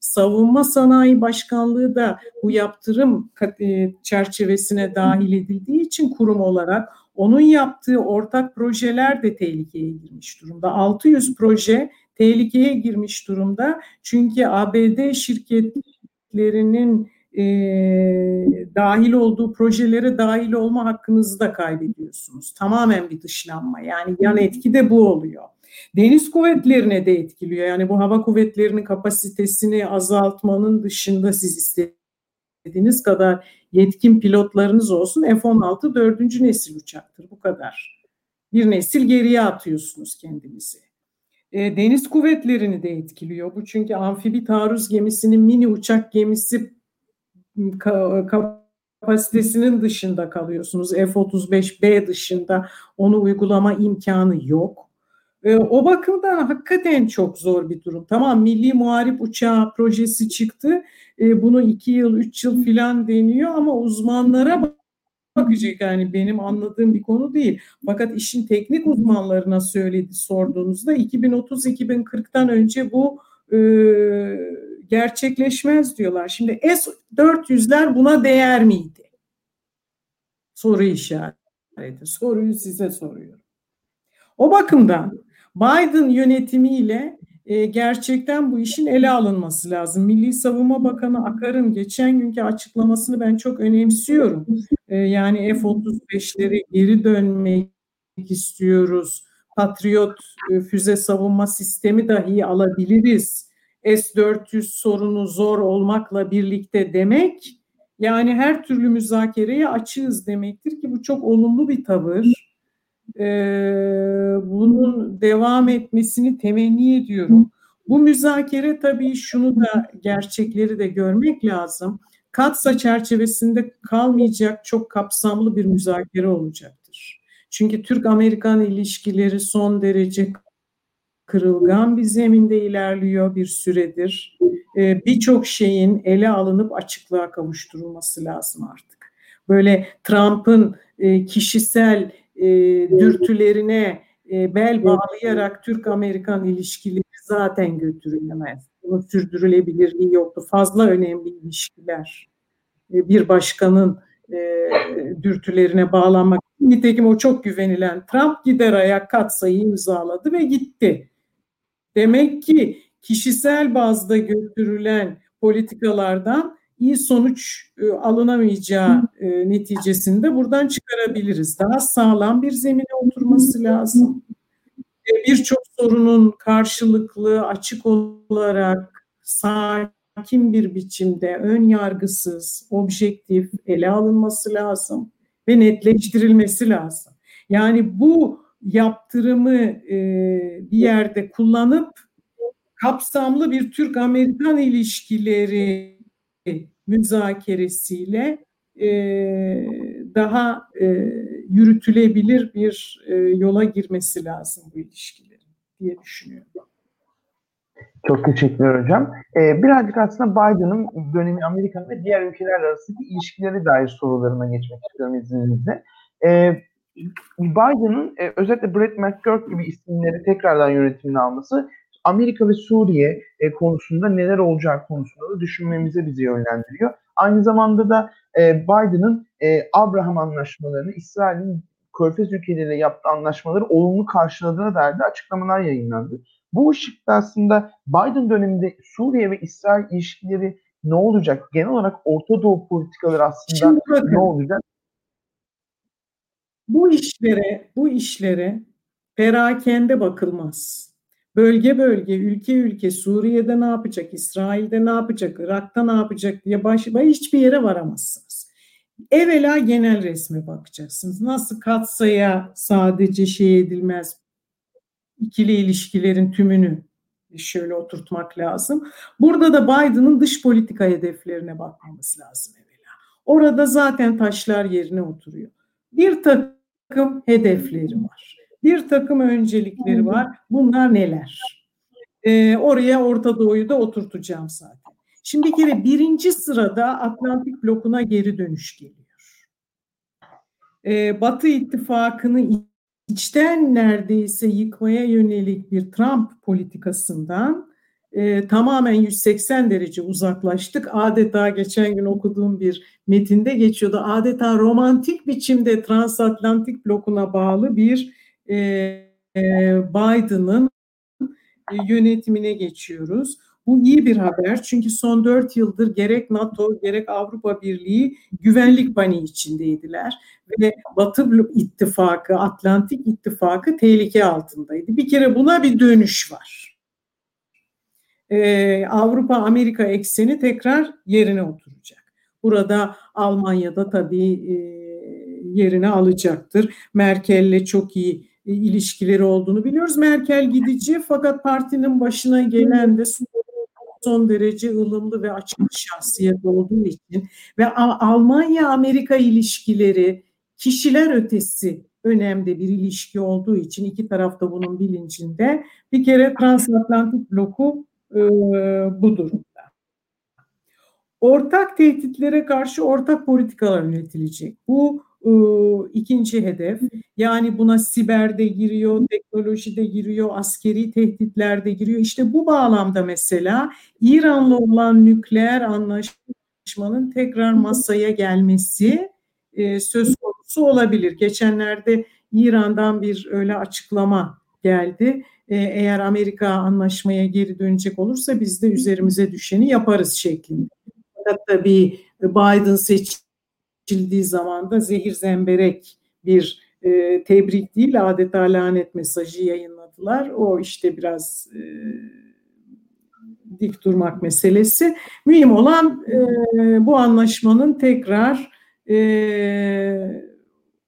Savunma Sanayi Başkanlığı da bu yaptırım e, çerçevesine dahil edildiği için kurum olarak onun yaptığı ortak projeler de tehlikeye girmiş durumda. 600 proje tehlikeye girmiş durumda. Çünkü ABD şirketlerinin e, dahil olduğu projelere dahil olma hakkınızı da kaybediyorsunuz. Tamamen bir dışlanma. Yani yan etki de bu oluyor. Deniz kuvvetlerine de etkiliyor. Yani bu hava kuvvetlerinin kapasitesini azaltmanın dışında siz istediğiniz kadar yetkin pilotlarınız olsun. F-16 dördüncü nesil uçaktır. Bu kadar. Bir nesil geriye atıyorsunuz kendinizi. E, deniz kuvvetlerini de etkiliyor. Bu çünkü amfibi taarruz gemisinin mini uçak gemisi kapasitesinin dışında kalıyorsunuz. F-35B dışında onu uygulama imkanı yok. E, o bakımdan hakikaten çok zor bir durum. Tamam milli muharip uçağı projesi çıktı. E, bunu iki yıl, üç yıl filan deniyor ama uzmanlara bakacak yani benim anladığım bir konu değil. Fakat işin teknik uzmanlarına söyledi sorduğunuzda 2030-2040'tan önce bu e, gerçekleşmez diyorlar. Şimdi S-400'ler buna değer miydi? Soru işareti. Soruyu size soruyorum. O bakımdan Biden yönetimiyle e, gerçekten bu işin ele alınması lazım. Milli Savunma Bakanı Akar'ın geçen günkü açıklamasını ben çok önemsiyorum. E, yani F-35'leri geri dönmek istiyoruz. Patriot e, füze savunma sistemi dahi alabiliriz. S-400 sorunu zor olmakla birlikte demek yani her türlü müzakereye açığız demektir ki bu çok olumlu bir tavır. Ee, bunun devam etmesini temenni ediyorum. Bu müzakere tabii şunu da gerçekleri de görmek lazım. Katsa çerçevesinde kalmayacak çok kapsamlı bir müzakere olacaktır. Çünkü Türk-Amerikan ilişkileri son derece kırılgan bir zeminde ilerliyor bir süredir. Ee, Birçok şeyin ele alınıp açıklığa kavuşturulması lazım artık. Böyle Trump'ın e, kişisel e, dürtülerine e, bel bağlayarak Türk-Amerikan ilişkileri zaten götürülemez. Bunun sürdürülebilirliği yoktu. Fazla önemli ilişkiler. E, bir başkanın e, dürtülerine bağlanmak. Nitekim o çok güvenilen Trump gider ayak katsayı imzaladı ve gitti. Demek ki kişisel bazda götürülen politikalardan iyi sonuç e, alınamayacağı e, neticesinde buradan çıkarabiliriz. Daha sağlam bir zemine oturması lazım. E, Birçok sorunun karşılıklı, açık olarak sakin bir biçimde, ön yargısız, objektif ele alınması lazım ve netleştirilmesi lazım. Yani bu yaptırımı e, bir yerde kullanıp kapsamlı bir Türk-Amerikan ilişkileri müzakeresiyle e, daha e, yürütülebilir bir e, yola girmesi lazım bu ilişkilerin. diye düşünüyorum. Çok teşekkürler hocam. Ee, birazcık aslında Biden'ın dönemi Amerika'nın ve diğer ülkeler arasındaki ilişkileri dair sorularıma geçmek istiyorum izninizle. Ee, Biden'ın e, özellikle Brett McGurk gibi isimleri tekrardan yönetimine alması Amerika ve Suriye e, konusunda neler olacağı konusunda da düşünmemize bizi yönlendiriyor. Aynı zamanda da e, Biden'ın e, Abraham anlaşmalarını İsrail'in Körfez ülkeleriyle yaptığı anlaşmaları olumlu karşıladığına dair de açıklamalar yayınlandı. Bu ışıkta aslında Biden döneminde Suriye ve İsrail ilişkileri ne olacak? Genel olarak Orta Doğu politikaları aslında bakın, ne olacak? Bu işlere, bu işlere perakende bakılmaz. Bölge bölge, ülke ülke, Suriye'de ne yapacak, İsrail'de ne yapacak, Irak'ta ne yapacak diye başka hiçbir yere varamazsınız. Evvela genel resme bakacaksınız. Nasıl katsaya sadece şey edilmez, ikili ilişkilerin tümünü şöyle oturtmak lazım. Burada da Biden'ın dış politika hedeflerine bakmamız lazım evvela. Orada zaten taşlar yerine oturuyor. Bir takım hedefleri var. Bir takım öncelikleri var. Bunlar neler? Ee, oraya Orta Doğu'yu da oturtacağım zaten. Şimdi bir kere birinci sırada Atlantik blokuna geri dönüş geliyor. Ee, Batı ittifakını içten neredeyse yıkmaya yönelik bir Trump politikasından e, tamamen 180 derece uzaklaştık. Adeta geçen gün okuduğum bir metinde geçiyordu. Adeta romantik biçimde transatlantik blokuna bağlı bir e, Biden'ın yönetimine geçiyoruz. Bu iyi bir haber çünkü son dört yıldır gerek NATO gerek Avrupa Birliği güvenlik paniği içindeydiler ve Batı ittifakı, Atlantik ittifakı tehlike altındaydı. Bir kere buna bir dönüş var. Ee, Avrupa-Amerika ekseni tekrar yerine oturacak. Burada Almanya'da tabii e, yerini alacaktır. Merkel'le çok iyi ilişkileri olduğunu biliyoruz. Merkel gidici fakat partinin başına gelen de son derece ılımlı ve açık şahsiyet olduğu için ve Almanya-Amerika ilişkileri kişiler ötesi önemli bir ilişki olduğu için iki tarafta bunun bilincinde bir kere transatlantik bloku e, bu durumda. Ortak tehditlere karşı ortak politikalar üretilecek. Bu e, ikinci hedef. Yani buna siber de giriyor, teknoloji de giriyor, askeri tehditler de giriyor. İşte bu bağlamda mesela İran'la olan nükleer anlaşmanın tekrar masaya gelmesi e, söz konusu olabilir. Geçenlerde İran'dan bir öyle açıklama geldi. E, eğer Amerika anlaşmaya geri dönecek olursa biz de üzerimize düşeni yaparız şeklinde. Fakat tabii Biden seçildiği zaman da zehir zemberek bir e, tebrik değil adeta lanet mesajı yayınladılar. O işte biraz e, dik durmak meselesi. Mühim olan e, bu anlaşmanın tekrar e,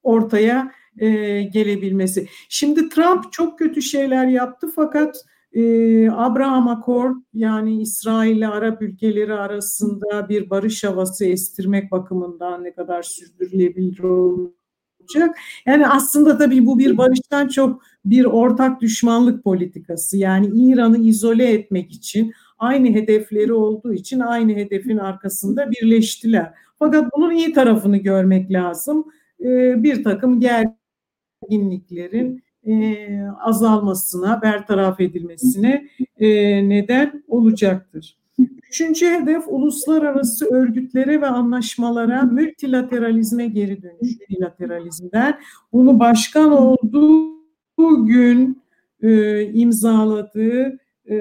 ortaya e, gelebilmesi. Şimdi Trump çok kötü şeyler yaptı fakat e, Abraham Accord yani İsrail ile Arap ülkeleri arasında bir barış havası estirmek bakımından ne kadar sürdürülebilir olacak. Yani aslında tabii bu bir barıştan çok bir ortak düşmanlık politikası. Yani İran'ı izole etmek için aynı hedefleri olduğu için aynı hedefin arkasında birleştiler. Fakat bunun iyi tarafını görmek lazım. Ee, bir takım gerginliklerin e, azalmasına, bertaraf edilmesine e, neden olacaktır. Üçüncü hedef uluslararası örgütlere ve anlaşmalara multilateralizme geri dönüş bilateralizmden. Bunu başkan olduğu gün e, imzaladığı e,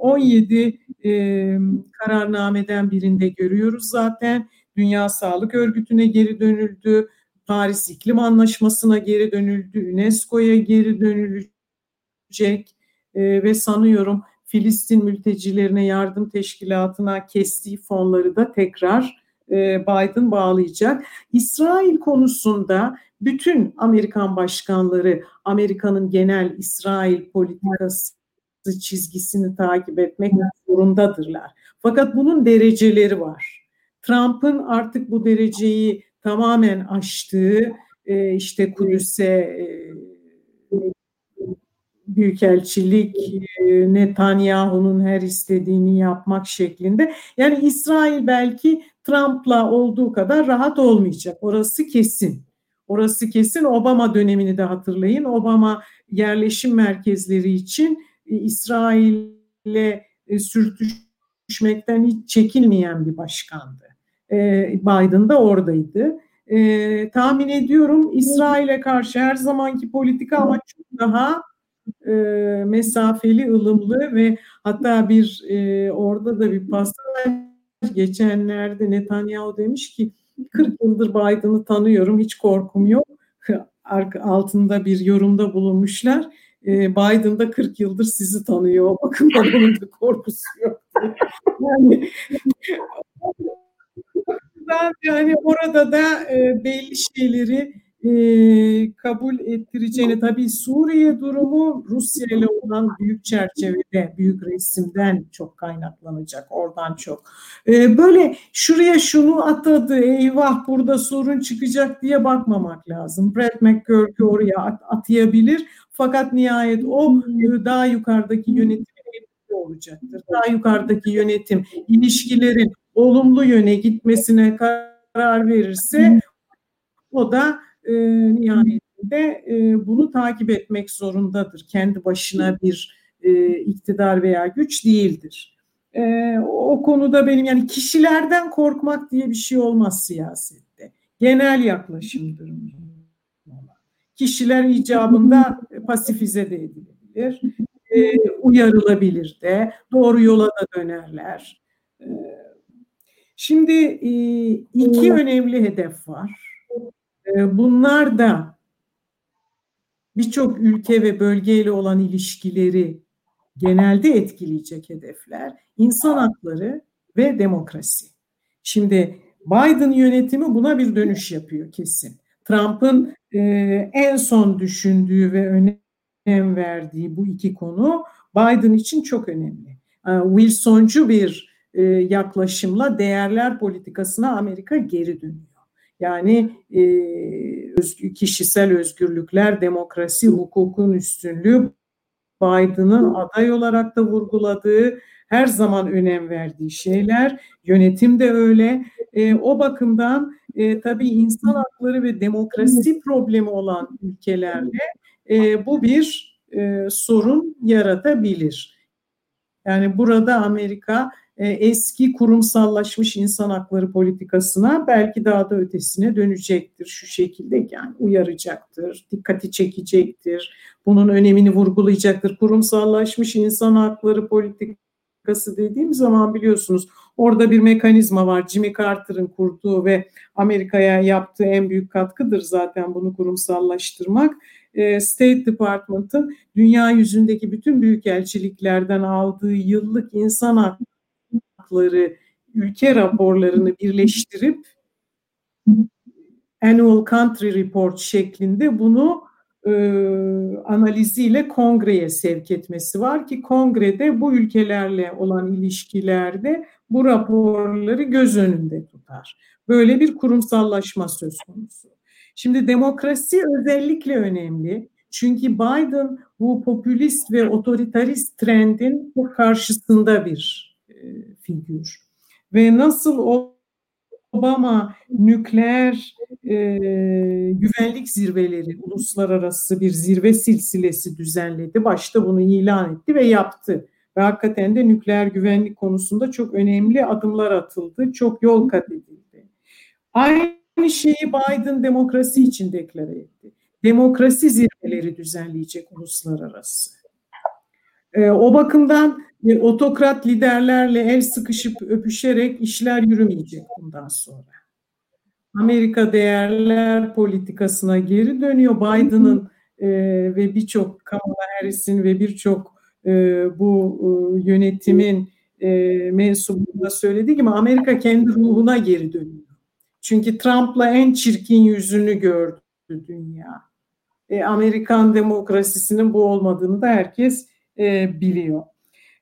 17 e, kararnameden birinde görüyoruz zaten. Dünya Sağlık Örgütü'ne geri dönüldü. Paris İklim Anlaşması'na geri dönüldü. UNESCO'ya geri dönülecek. E, ve sanıyorum Filistin mültecilerine yardım teşkilatına kestiği fonları da tekrar e, Biden bağlayacak. İsrail konusunda bütün Amerikan başkanları Amerika'nın genel İsrail politikası çizgisini takip etmek zorundadırlar. Fakat bunun dereceleri var. Trump'ın artık bu dereceyi tamamen aştığı, e, işte Kudüs'e büyükelçilik e, Netanyahu'nun her istediğini yapmak şeklinde. Yani İsrail belki Trump'la olduğu kadar rahat olmayacak. Orası kesin. Orası kesin. Obama dönemini de hatırlayın. Obama yerleşim merkezleri için e, İsrail'le e, sürtüşmekten hiç çekinmeyen bir başkandı. E, Biden da oradaydı. E, tahmin ediyorum İsrail'e karşı her zamanki politika ama çok daha e, mesafeli, ılımlı ve hatta bir e, orada da bir pasaj geçenlerde Netanyahu demiş ki 40 yıldır Biden'ı tanıyorum hiç korkum yok. Altında bir yorumda bulunmuşlar. E, Biden da 40 yıldır sizi tanıyor. O bakımdan onun da korkusu yok. Yani yani orada da e, belli şeyleri e, kabul ettireceğini tabii Suriye durumu Rusya ile olan büyük çerçevede, büyük resimden çok kaynaklanacak. Oradan çok. E, böyle şuraya şunu atadı, eyvah burada sorun çıkacak diye bakmamak lazım. Brett McGurk'ü oraya at, atayabilir. Fakat nihayet o e, daha yukarıdaki yönetimin olacaktır. Daha yukarıdaki yönetim ilişkilerin olumlu yöne gitmesine karar verirse o da e, nihayetinde e, bunu takip etmek zorundadır. Kendi başına bir e, iktidar veya güç değildir. E, o konuda benim yani kişilerden korkmak diye bir şey olmaz siyasette. Genel yaklaşımdır. Kişiler icabında pasifize de edilebilir, e, uyarılabilir de, doğru yola da dönerler. Şimdi e, iki önemli hedef var. E, bunlar da birçok ülke ve bölgeyle olan ilişkileri genelde etkileyecek hedefler. İnsan hakları ve demokrasi. Şimdi Biden yönetimi buna bir dönüş yapıyor kesin. Trump'ın e, en son düşündüğü ve önem verdiği bu iki konu Biden için çok önemli. Wilsoncu bir e, yaklaşımla değerler politikasına Amerika geri dönüyor. Yani e, kişisel özgürlükler, demokrasi, hukukun üstünlüğü Biden'ın aday olarak da vurguladığı, her zaman önem verdiği şeyler. Yönetim de öyle. E, o bakımdan e, tabii insan hakları ve demokrasi problemi olan ülkelerle e, bu bir e, sorun yaratabilir. Yani burada Amerika eski kurumsallaşmış insan hakları politikasına belki daha da ötesine dönecektir şu şekilde yani uyaracaktır, dikkati çekecektir, bunun önemini vurgulayacaktır. Kurumsallaşmış insan hakları politikası dediğim zaman biliyorsunuz orada bir mekanizma var. Jimmy Carter'ın kurduğu ve Amerika'ya yaptığı en büyük katkıdır zaten bunu kurumsallaştırmak. E, State Department'ın dünya yüzündeki bütün büyükelçiliklerden aldığı yıllık insan hakları hakları ülke raporlarını birleştirip Annual Country Report şeklinde bunu e, analiziyle kongreye sevk etmesi var ki kongrede bu ülkelerle olan ilişkilerde bu raporları göz önünde tutar. Böyle bir kurumsallaşma söz konusu. Şimdi demokrasi özellikle önemli. Çünkü Biden bu popülist ve otoritarist trendin karşısında bir figür. Ve nasıl Obama nükleer e, güvenlik zirveleri, uluslararası bir zirve silsilesi düzenledi. Başta bunu ilan etti ve yaptı. Ve hakikaten de nükleer güvenlik konusunda çok önemli adımlar atıldı. Çok yol kat edildi. Aynı şeyi Biden demokrasi için deklare etti. Demokrasi zirveleri düzenleyecek uluslararası. E, o bakımdan e, otokrat liderlerle el sıkışıp öpüşerek işler yürümeyecek bundan sonra. Amerika değerler politikasına geri dönüyor. Biden'ın e, ve birçok Kamala Harris'in ve birçok e, bu e, yönetimin e, mensubunda söylediği gibi Amerika kendi ruhuna geri dönüyor. Çünkü Trump'la en çirkin yüzünü gördü dünya. E, Amerikan demokrasisinin bu olmadığını da herkes e, biliyor.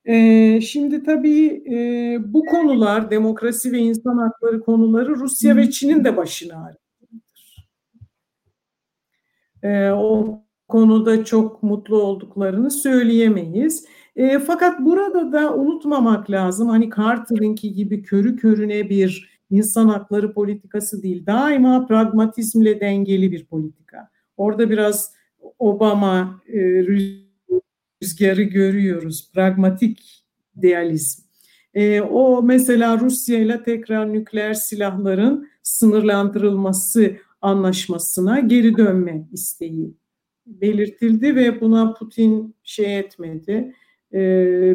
E, şimdi tabii e, bu konular, demokrasi ve insan hakları konuları Rusya ve Çin'in de başına ağrıdır. E, o konuda çok mutlu olduklarını söyleyemeyiz. E, fakat burada da unutmamak lazım hani Carter'ınki gibi körü körüne bir insan hakları politikası değil. Daima pragmatizmle dengeli bir politika. Orada biraz Obama e, rüzgarı görüyoruz. Pragmatik idealizm. E, o mesela Rusya ile tekrar nükleer silahların sınırlandırılması anlaşmasına geri dönme isteği belirtildi ve buna Putin şey etmedi. E,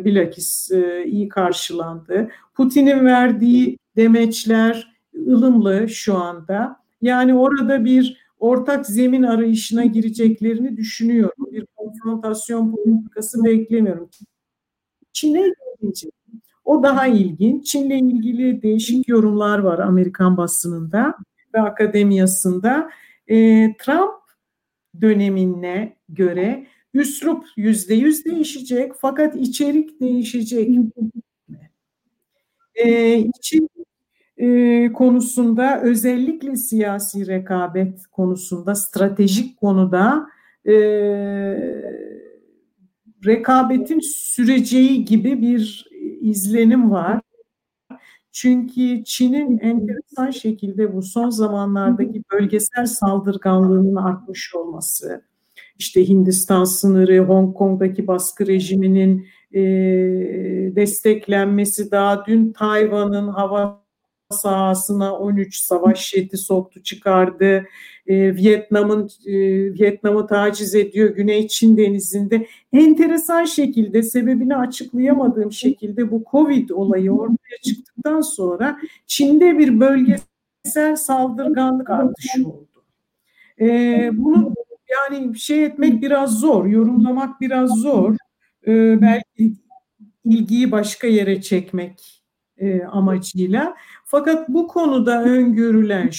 bilakis e, iyi karşılandı. Putin'in verdiği demeçler ılımlı şu anda. Yani orada bir ortak zemin arayışına gireceklerini düşünüyorum. Bir konfrontasyon politikası beklemiyorum. Çin'e gelince o daha ilginç. Çin'le ilgili değişik yorumlar var Amerikan basınında ve akademiyasında. E, Trump dönemine göre üslup yüzde yüz değişecek fakat içerik değişecek. E, içerik e, konusunda özellikle siyasi rekabet konusunda stratejik konuda e, rekabetin süreceği gibi bir izlenim var. Çünkü Çin'in enteresan şekilde bu son zamanlardaki bölgesel saldırganlığının artmış olması, işte Hindistan sınırı, Hong Kong'daki baskı rejiminin e, desteklenmesi, daha dün Tayvan'ın hava sahasına 13 savaş jeti soktu çıkardı. E, Vietnam'ın e, Vietnam'ı taciz ediyor Güney Çin denizinde. Enteresan şekilde sebebini açıklayamadığım şekilde bu Covid olayı ortaya çıktıktan sonra Çin'de bir bölgesel saldırganlık artışı oldu. E, bunu yani şey etmek biraz zor, yorumlamak biraz zor. E, belki ilgiyi başka yere çekmek e, amacıyla. Fakat bu konuda öngörülen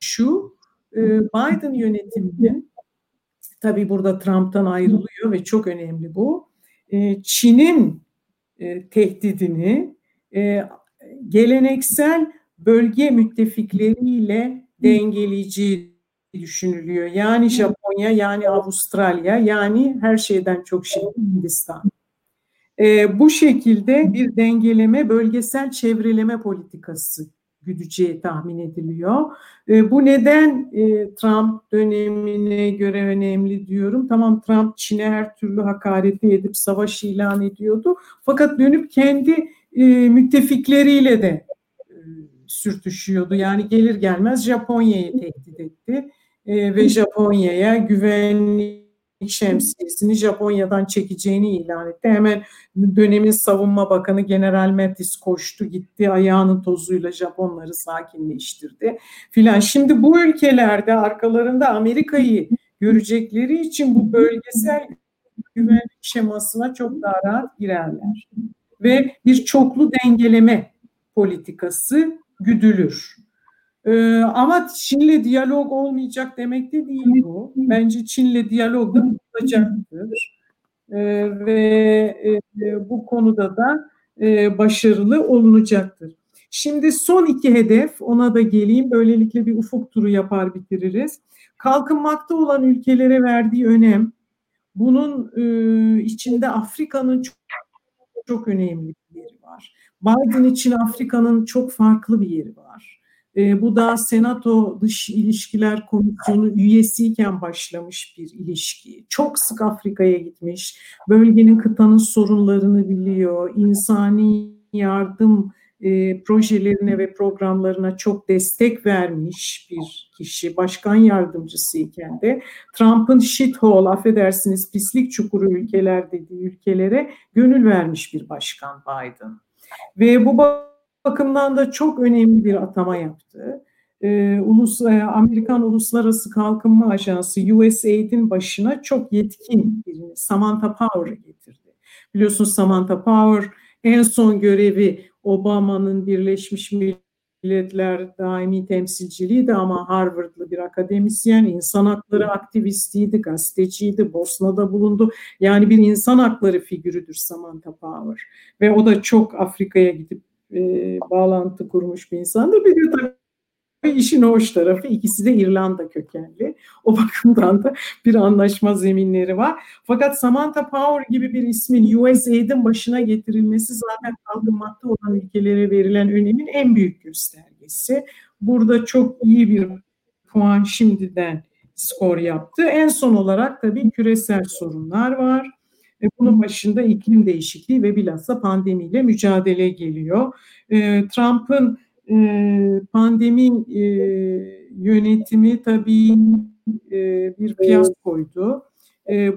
şu, e, Biden yönetiminin tabii burada Trump'tan ayrılıyor ve çok önemli bu. E, Çin'in e, tehdidini e, geleneksel bölge müttefikleriyle dengeleyeceği düşünülüyor. Yani Japonya, yani Avustralya, yani her şeyden çok şey Hindistan. E, bu şekilde bir dengeleme, bölgesel çevreleme politikası güdeceği tahmin ediliyor. E, bu neden e, Trump dönemine göre önemli diyorum. Tamam Trump Çin'e her türlü hakareti edip savaş ilan ediyordu. Fakat dönüp kendi e, müttefikleriyle de e, sürtüşüyordu. Yani gelir gelmez Japonya'yı tehdit etti e, ve Japonya'ya güvenlik şemsiyesini Japonya'dan çekeceğini ilan etti. Hemen dönemin savunma bakanı General Mattis koştu gitti ayağının tozuyla Japonları sakinleştirdi filan. Şimdi bu ülkelerde arkalarında Amerika'yı görecekleri için bu bölgesel güvenlik şemasına çok daha rahat girerler. Ve bir çoklu dengeleme politikası güdülür. Ee, ama Çin'le diyalog olmayacak demek de değil bu. Bence Çin'le diyalog da olacaktır. Ee, ve e, bu konuda da e, başarılı olunacaktır. Şimdi son iki hedef ona da geleyim. Böylelikle bir ufuk turu yapar bitiririz. Kalkınmakta olan ülkelere verdiği önem, bunun e, içinde Afrika'nın çok, çok önemli bir yeri var. Biden için Afrika'nın çok farklı bir yeri var. E, bu da Senato Dış İlişkiler Komisyonu üyesiyken başlamış bir ilişki. Çok sık Afrika'ya gitmiş, bölgenin kıtanın sorunlarını biliyor, insani yardım e, projelerine ve programlarına çok destek vermiş bir kişi, başkan yardımcısıyken de Trump'ın shithole, affedersiniz pislik çukuru ülkeler dediği ülkelere gönül vermiş bir başkan Biden. Ve bu bakımdan da çok önemli bir atama yaptı. Ee, Ulus, e, Amerikan Uluslararası Kalkınma Ajansı USAID'in başına çok yetkin birini Samantha Power'ı getirdi. Biliyorsunuz Samantha Power en son görevi Obama'nın Birleşmiş Milletler daimi temsilciliğiydi ama Harvard'lı bir akademisyen, insan hakları aktivistiydi, gazeteciydi, Bosna'da bulundu. Yani bir insan hakları figürüdür Samantha Power. Ve o da çok Afrika'ya gidip e, bağlantı kurmuş bir insandır. Bir de işin hoş tarafı ikisi de İrlanda kökenli. O bakımdan da bir anlaşma zeminleri var. Fakat Samantha Power gibi bir ismin USAID'in başına getirilmesi zaten kalkınmakta olan ülkelere verilen önemin en büyük göstergesi. Burada çok iyi bir puan şimdiden skor yaptı. En son olarak tabii küresel sorunlar var. E, bunun başında iklim değişikliği ve bilhassa pandemiyle mücadele geliyor. E, Trump'ın e, pandemi yönetimi tabii bir fiyaskoydu.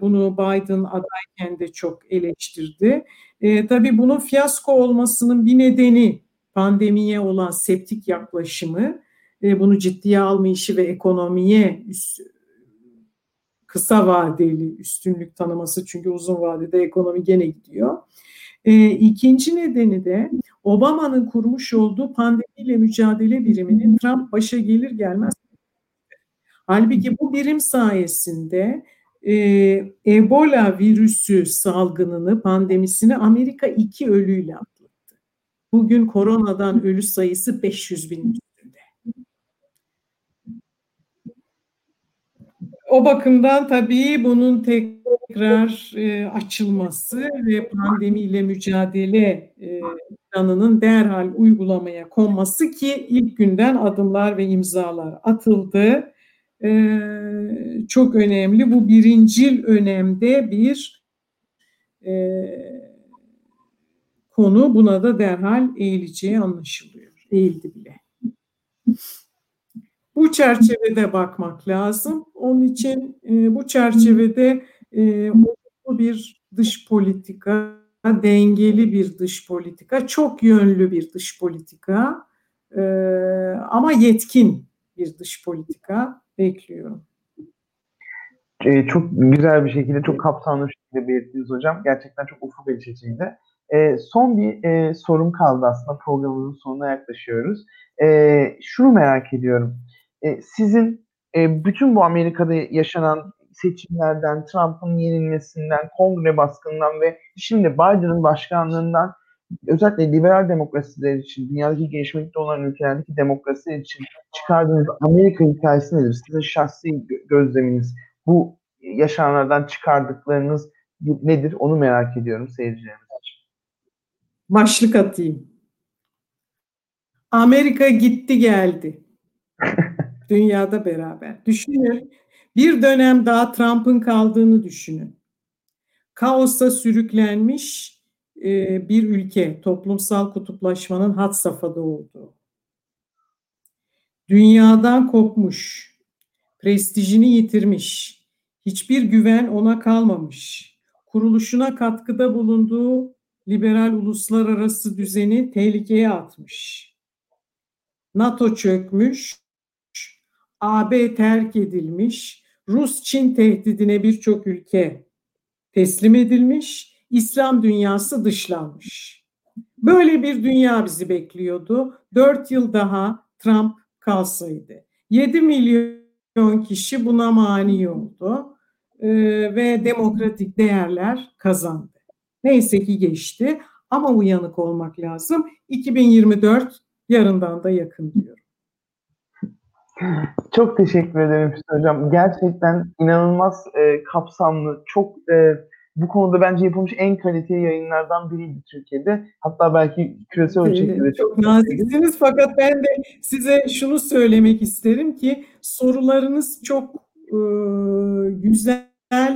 Bunu Biden adayken de çok eleştirdi. Tabii bunun fiyasko olmasının bir nedeni pandemiye olan septik yaklaşımı, bunu ciddiye almayışı ve ekonomiye kısa vadeli üstünlük tanıması çünkü uzun vadede ekonomi gene gidiyor. E, ikinci nedeni de Obama'nın kurmuş olduğu pandemiyle mücadele biriminin Trump başa gelir gelmez. Halbuki bu birim sayesinde e, Ebola virüsü salgınını, pandemisini Amerika iki ölüyle atlattı. Bugün koronadan ölü sayısı 500 bin O bakımdan tabii bunun tekrar e, açılması ve pandemiyle mücadele e, planının derhal uygulamaya konması ki ilk günden adımlar ve imzalar atıldı. E, çok önemli. Bu birincil önemde bir e, konu. Buna da derhal eğileceği anlaşılıyor. Eğildi bile. Bu çerçevede bakmak lazım. Onun için e, bu çerçevede e, bir dış politika, dengeli bir dış politika, çok yönlü bir dış politika e, ama yetkin bir dış politika bekliyorum. Ee, çok güzel bir şekilde, çok kapsamlı bir şekilde belirttiniz hocam. Gerçekten çok ufuk açıcıydı. Ee, son bir e, sorum kaldı aslında programımızın sonuna yaklaşıyoruz. Ee, şunu merak ediyorum. E, sizin e, bütün bu Amerika'da yaşanan seçimlerden, Trump'ın yenilmesinden, kongre baskından ve şimdi Biden'ın başkanlığından özellikle liberal demokrasiler için, dünyadaki gelişmekte olan ülkelerdeki demokrasiler için çıkardığınız Amerika hikayesi nedir? Sizin şahsi gözleminiz, bu yaşananlardan çıkardıklarınız nedir? Onu merak ediyorum seyircilerimiz için. Başlık atayım. Amerika gitti geldi. Dünyada beraber. Düşünün bir dönem daha Trump'ın kaldığını düşünün. Kaosa sürüklenmiş e, bir ülke toplumsal kutuplaşmanın hat safhada olduğu. Dünyadan kopmuş, prestijini yitirmiş, hiçbir güven ona kalmamış, kuruluşuna katkıda bulunduğu liberal uluslararası düzeni tehlikeye atmış. NATO çökmüş, AB terk edilmiş, Rus-Çin tehdidine birçok ülke teslim edilmiş, İslam dünyası dışlanmış. Böyle bir dünya bizi bekliyordu. Dört yıl daha Trump kalsaydı. 7 milyon kişi buna mani oldu ee, ve demokratik değerler kazandı. Neyse ki geçti ama uyanık olmak lazım. 2024 yarından da yakın diyorum. Çok teşekkür ederim Füsun Hocam. Gerçekten inanılmaz e, kapsamlı, çok e, bu konuda bence yapılmış en kaliteli yayınlardan biriydi Türkiye'de. Hatta belki küresel ölçekte de çok, çok naziksiniz fakat ben de size şunu söylemek isterim ki sorularınız çok e, güzel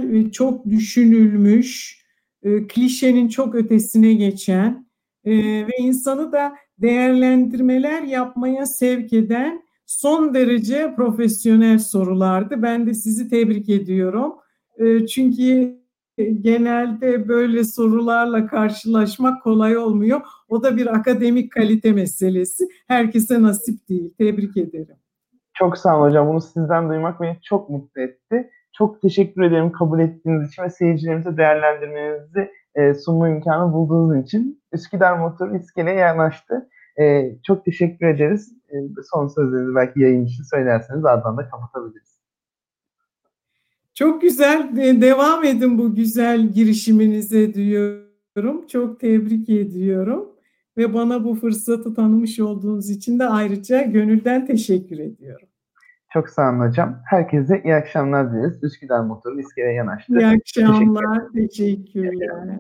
ve çok düşünülmüş, e, klişenin çok ötesine geçen e, ve insanı da değerlendirmeler yapmaya sevk eden son derece profesyonel sorulardı. Ben de sizi tebrik ediyorum. Ee, çünkü genelde böyle sorularla karşılaşmak kolay olmuyor. O da bir akademik kalite meselesi. Herkese nasip değil. Tebrik ederim. Çok sağ olun hocam. Bunu sizden duymak beni çok mutlu etti. Çok teşekkür ederim kabul ettiğiniz için ve seyircilerimize değerlendirmenizi e, sunma imkanı bulduğunuz için. Üsküdar Motor iskeleye yanaştı. E, çok teşekkür ederiz. E, son sözlerinizi belki yayın için söylerseniz ardından da kapatabiliriz. Çok güzel. Devam edin bu güzel girişiminize diyorum. Çok tebrik ediyorum. ve bana bu fırsatı tanımış olduğunuz için de ayrıca gönülden teşekkür ediyorum. Çok sağ olun hocam. Herkese iyi akşamlar dileriz. Üsküdar Motoru iskeleye yanaştı. İyi akşamlar. Teşekkürler.